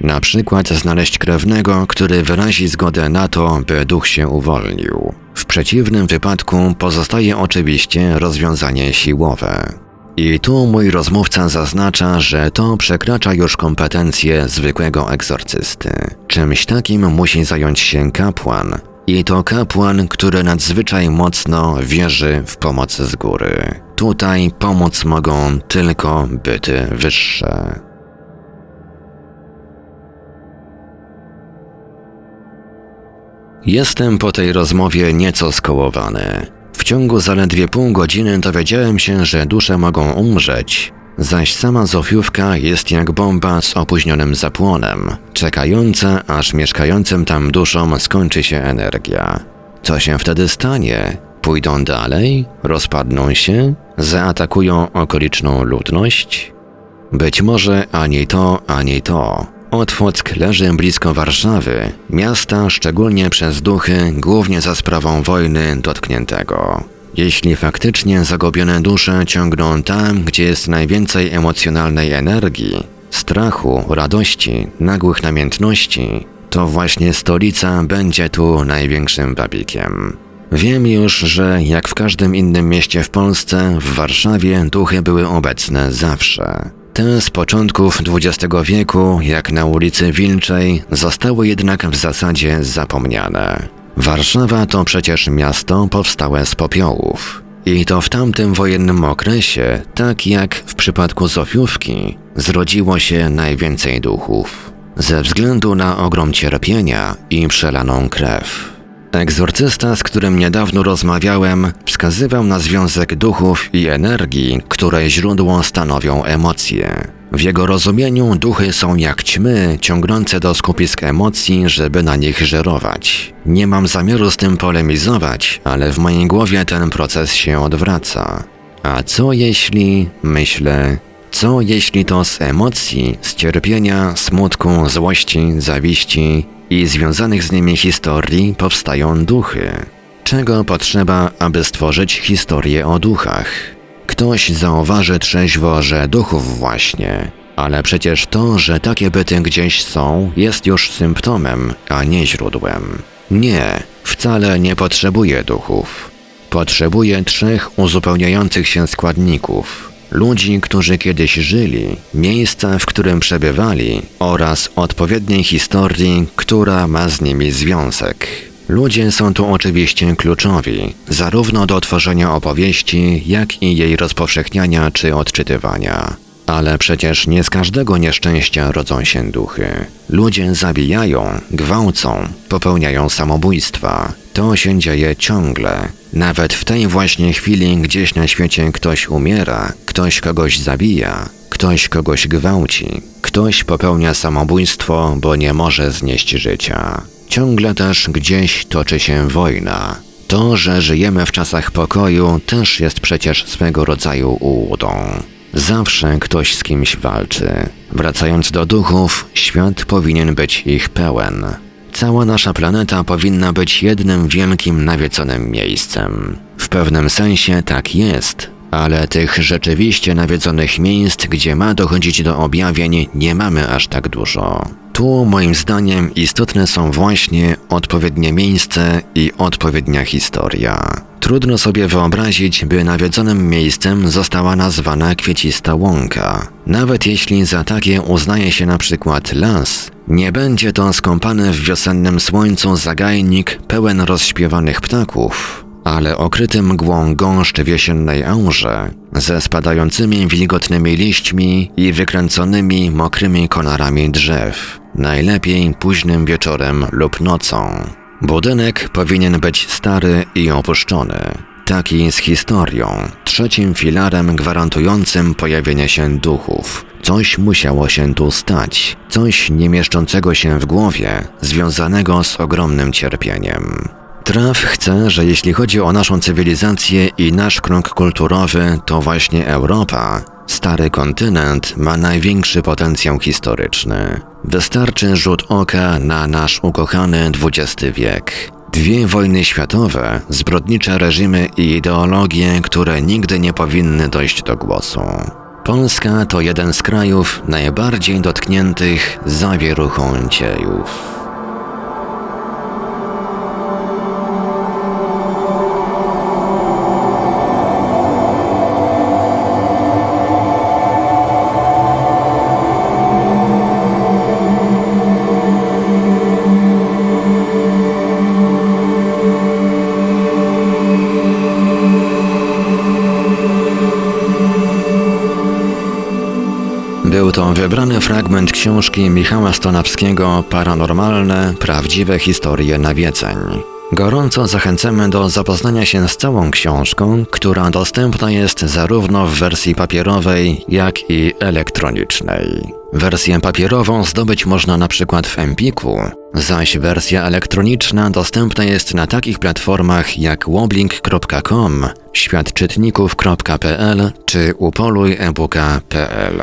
Speaker 2: Na przykład znaleźć krewnego, który wyrazi zgodę na to, by duch się uwolnił. W przeciwnym wypadku pozostaje oczywiście rozwiązanie siłowe. I tu mój rozmówca zaznacza, że to przekracza już kompetencje zwykłego egzorcysty. Czymś takim musi zająć się kapłan. I to kapłan, który nadzwyczaj mocno wierzy w pomoc z góry. Tutaj pomoc mogą tylko byty wyższe. Jestem po tej rozmowie nieco skołowany. W ciągu zaledwie pół godziny dowiedziałem się, że dusze mogą umrzeć, zaś sama Zofiówka jest jak bomba z opóźnionym zapłonem, czekająca, aż mieszkającym tam duszom skończy się energia. Co się wtedy stanie? Pójdą dalej? Rozpadną się? Zaatakują okoliczną ludność? Być może ani to, ani to. Otwock leży blisko Warszawy, miasta szczególnie przez duchy, głównie za sprawą wojny dotkniętego. Jeśli faktycznie zagubione dusze ciągną tam, gdzie jest najwięcej emocjonalnej energii, strachu, radości, nagłych namiętności, to właśnie stolica będzie tu największym wabikiem. Wiem już, że jak w każdym innym mieście w Polsce, w Warszawie duchy były obecne zawsze. Te z początków XX wieku, jak na ulicy Wilczej, zostały jednak w zasadzie zapomniane. Warszawa to przecież miasto powstałe z popiołów. I to w tamtym wojennym okresie, tak jak w przypadku Zofiówki, zrodziło się najwięcej duchów. Ze względu na ogrom cierpienia i przelaną krew. Egzorcysta, z którym niedawno rozmawiałem, wskazywał na związek duchów i energii, której źródło stanowią emocje. W jego rozumieniu duchy są jak ćmy ciągnące do skupisk emocji, żeby na nich żerować. Nie mam zamiaru z tym polemizować, ale w mojej głowie ten proces się odwraca. A co jeśli, myślę, co jeśli to z emocji, z cierpienia, smutku, złości, zawiści i związanych z nimi historii powstają duchy? Czego potrzeba, aby stworzyć historię o duchach? Ktoś zauważy trzeźwo, że duchów właśnie, ale przecież to, że takie byty gdzieś są, jest już symptomem, a nie źródłem. Nie, wcale nie potrzebuje duchów. Potrzebuje trzech uzupełniających się składników. Ludzi, którzy kiedyś żyli, miejsca, w którym przebywali oraz odpowiedniej historii, która ma z nimi związek. Ludzie są tu oczywiście kluczowi, zarówno do tworzenia opowieści, jak i jej rozpowszechniania czy odczytywania. Ale przecież nie z każdego nieszczęścia rodzą się duchy. Ludzie zabijają, gwałcą, popełniają samobójstwa. To się dzieje ciągle. Nawet w tej właśnie chwili gdzieś na świecie ktoś umiera, ktoś kogoś zabija, ktoś kogoś gwałci, ktoś popełnia samobójstwo, bo nie może znieść życia. Ciągle też gdzieś toczy się wojna. To, że żyjemy w czasach pokoju, też jest przecież swego rodzaju ułudą. Zawsze ktoś z kimś walczy. Wracając do duchów, świat powinien być ich pełen. Cała nasza planeta powinna być jednym wielkim nawiedzonym miejscem. W pewnym sensie tak jest, ale tych rzeczywiście nawiedzonych miejsc, gdzie ma dochodzić do objawień, nie mamy aż tak dużo. Tu moim zdaniem istotne są właśnie odpowiednie miejsce i odpowiednia historia. Trudno sobie wyobrazić, by nawiedzonym miejscem została nazwana kwiecista łąka. Nawet jeśli za takie uznaje się na przykład las, nie będzie to skąpany w wiosennym słońcu zagajnik pełen rozśpiewanych ptaków, ale okryty mgłą gąszcz w jesiennej aurze, ze spadającymi wilgotnymi liśćmi i wykręconymi mokrymi konarami drzew, najlepiej późnym wieczorem lub nocą. Budynek powinien być stary i opuszczony, taki z historią, trzecim filarem gwarantującym pojawienie się duchów. Coś musiało się tu stać, coś nie mieszczącego się w głowie, związanego z ogromnym cierpieniem. Traf chce, że jeśli chodzi o naszą cywilizację i nasz krąg kulturowy, to właśnie Europa, stary kontynent, ma największy potencjał historyczny. Wystarczy rzut oka na nasz ukochany XX wiek. Dwie wojny światowe, zbrodnicze reżimy i ideologie, które nigdy nie powinny dojść do głosu. Polska to jeden z krajów najbardziej dotkniętych zawieruchą dziejów. Wybrany fragment książki Michała Stonawskiego Paranormalne, prawdziwe historie nawiedzeń. Gorąco zachęcamy do zapoznania się z całą książką, która dostępna jest zarówno w wersji papierowej, jak i elektronicznej. Wersję papierową zdobyć można na przykład w Empiku, zaś wersja elektroniczna dostępna jest na takich platformach jak woblink.com, światczytników.pl czy upoluj-ebuka.pl.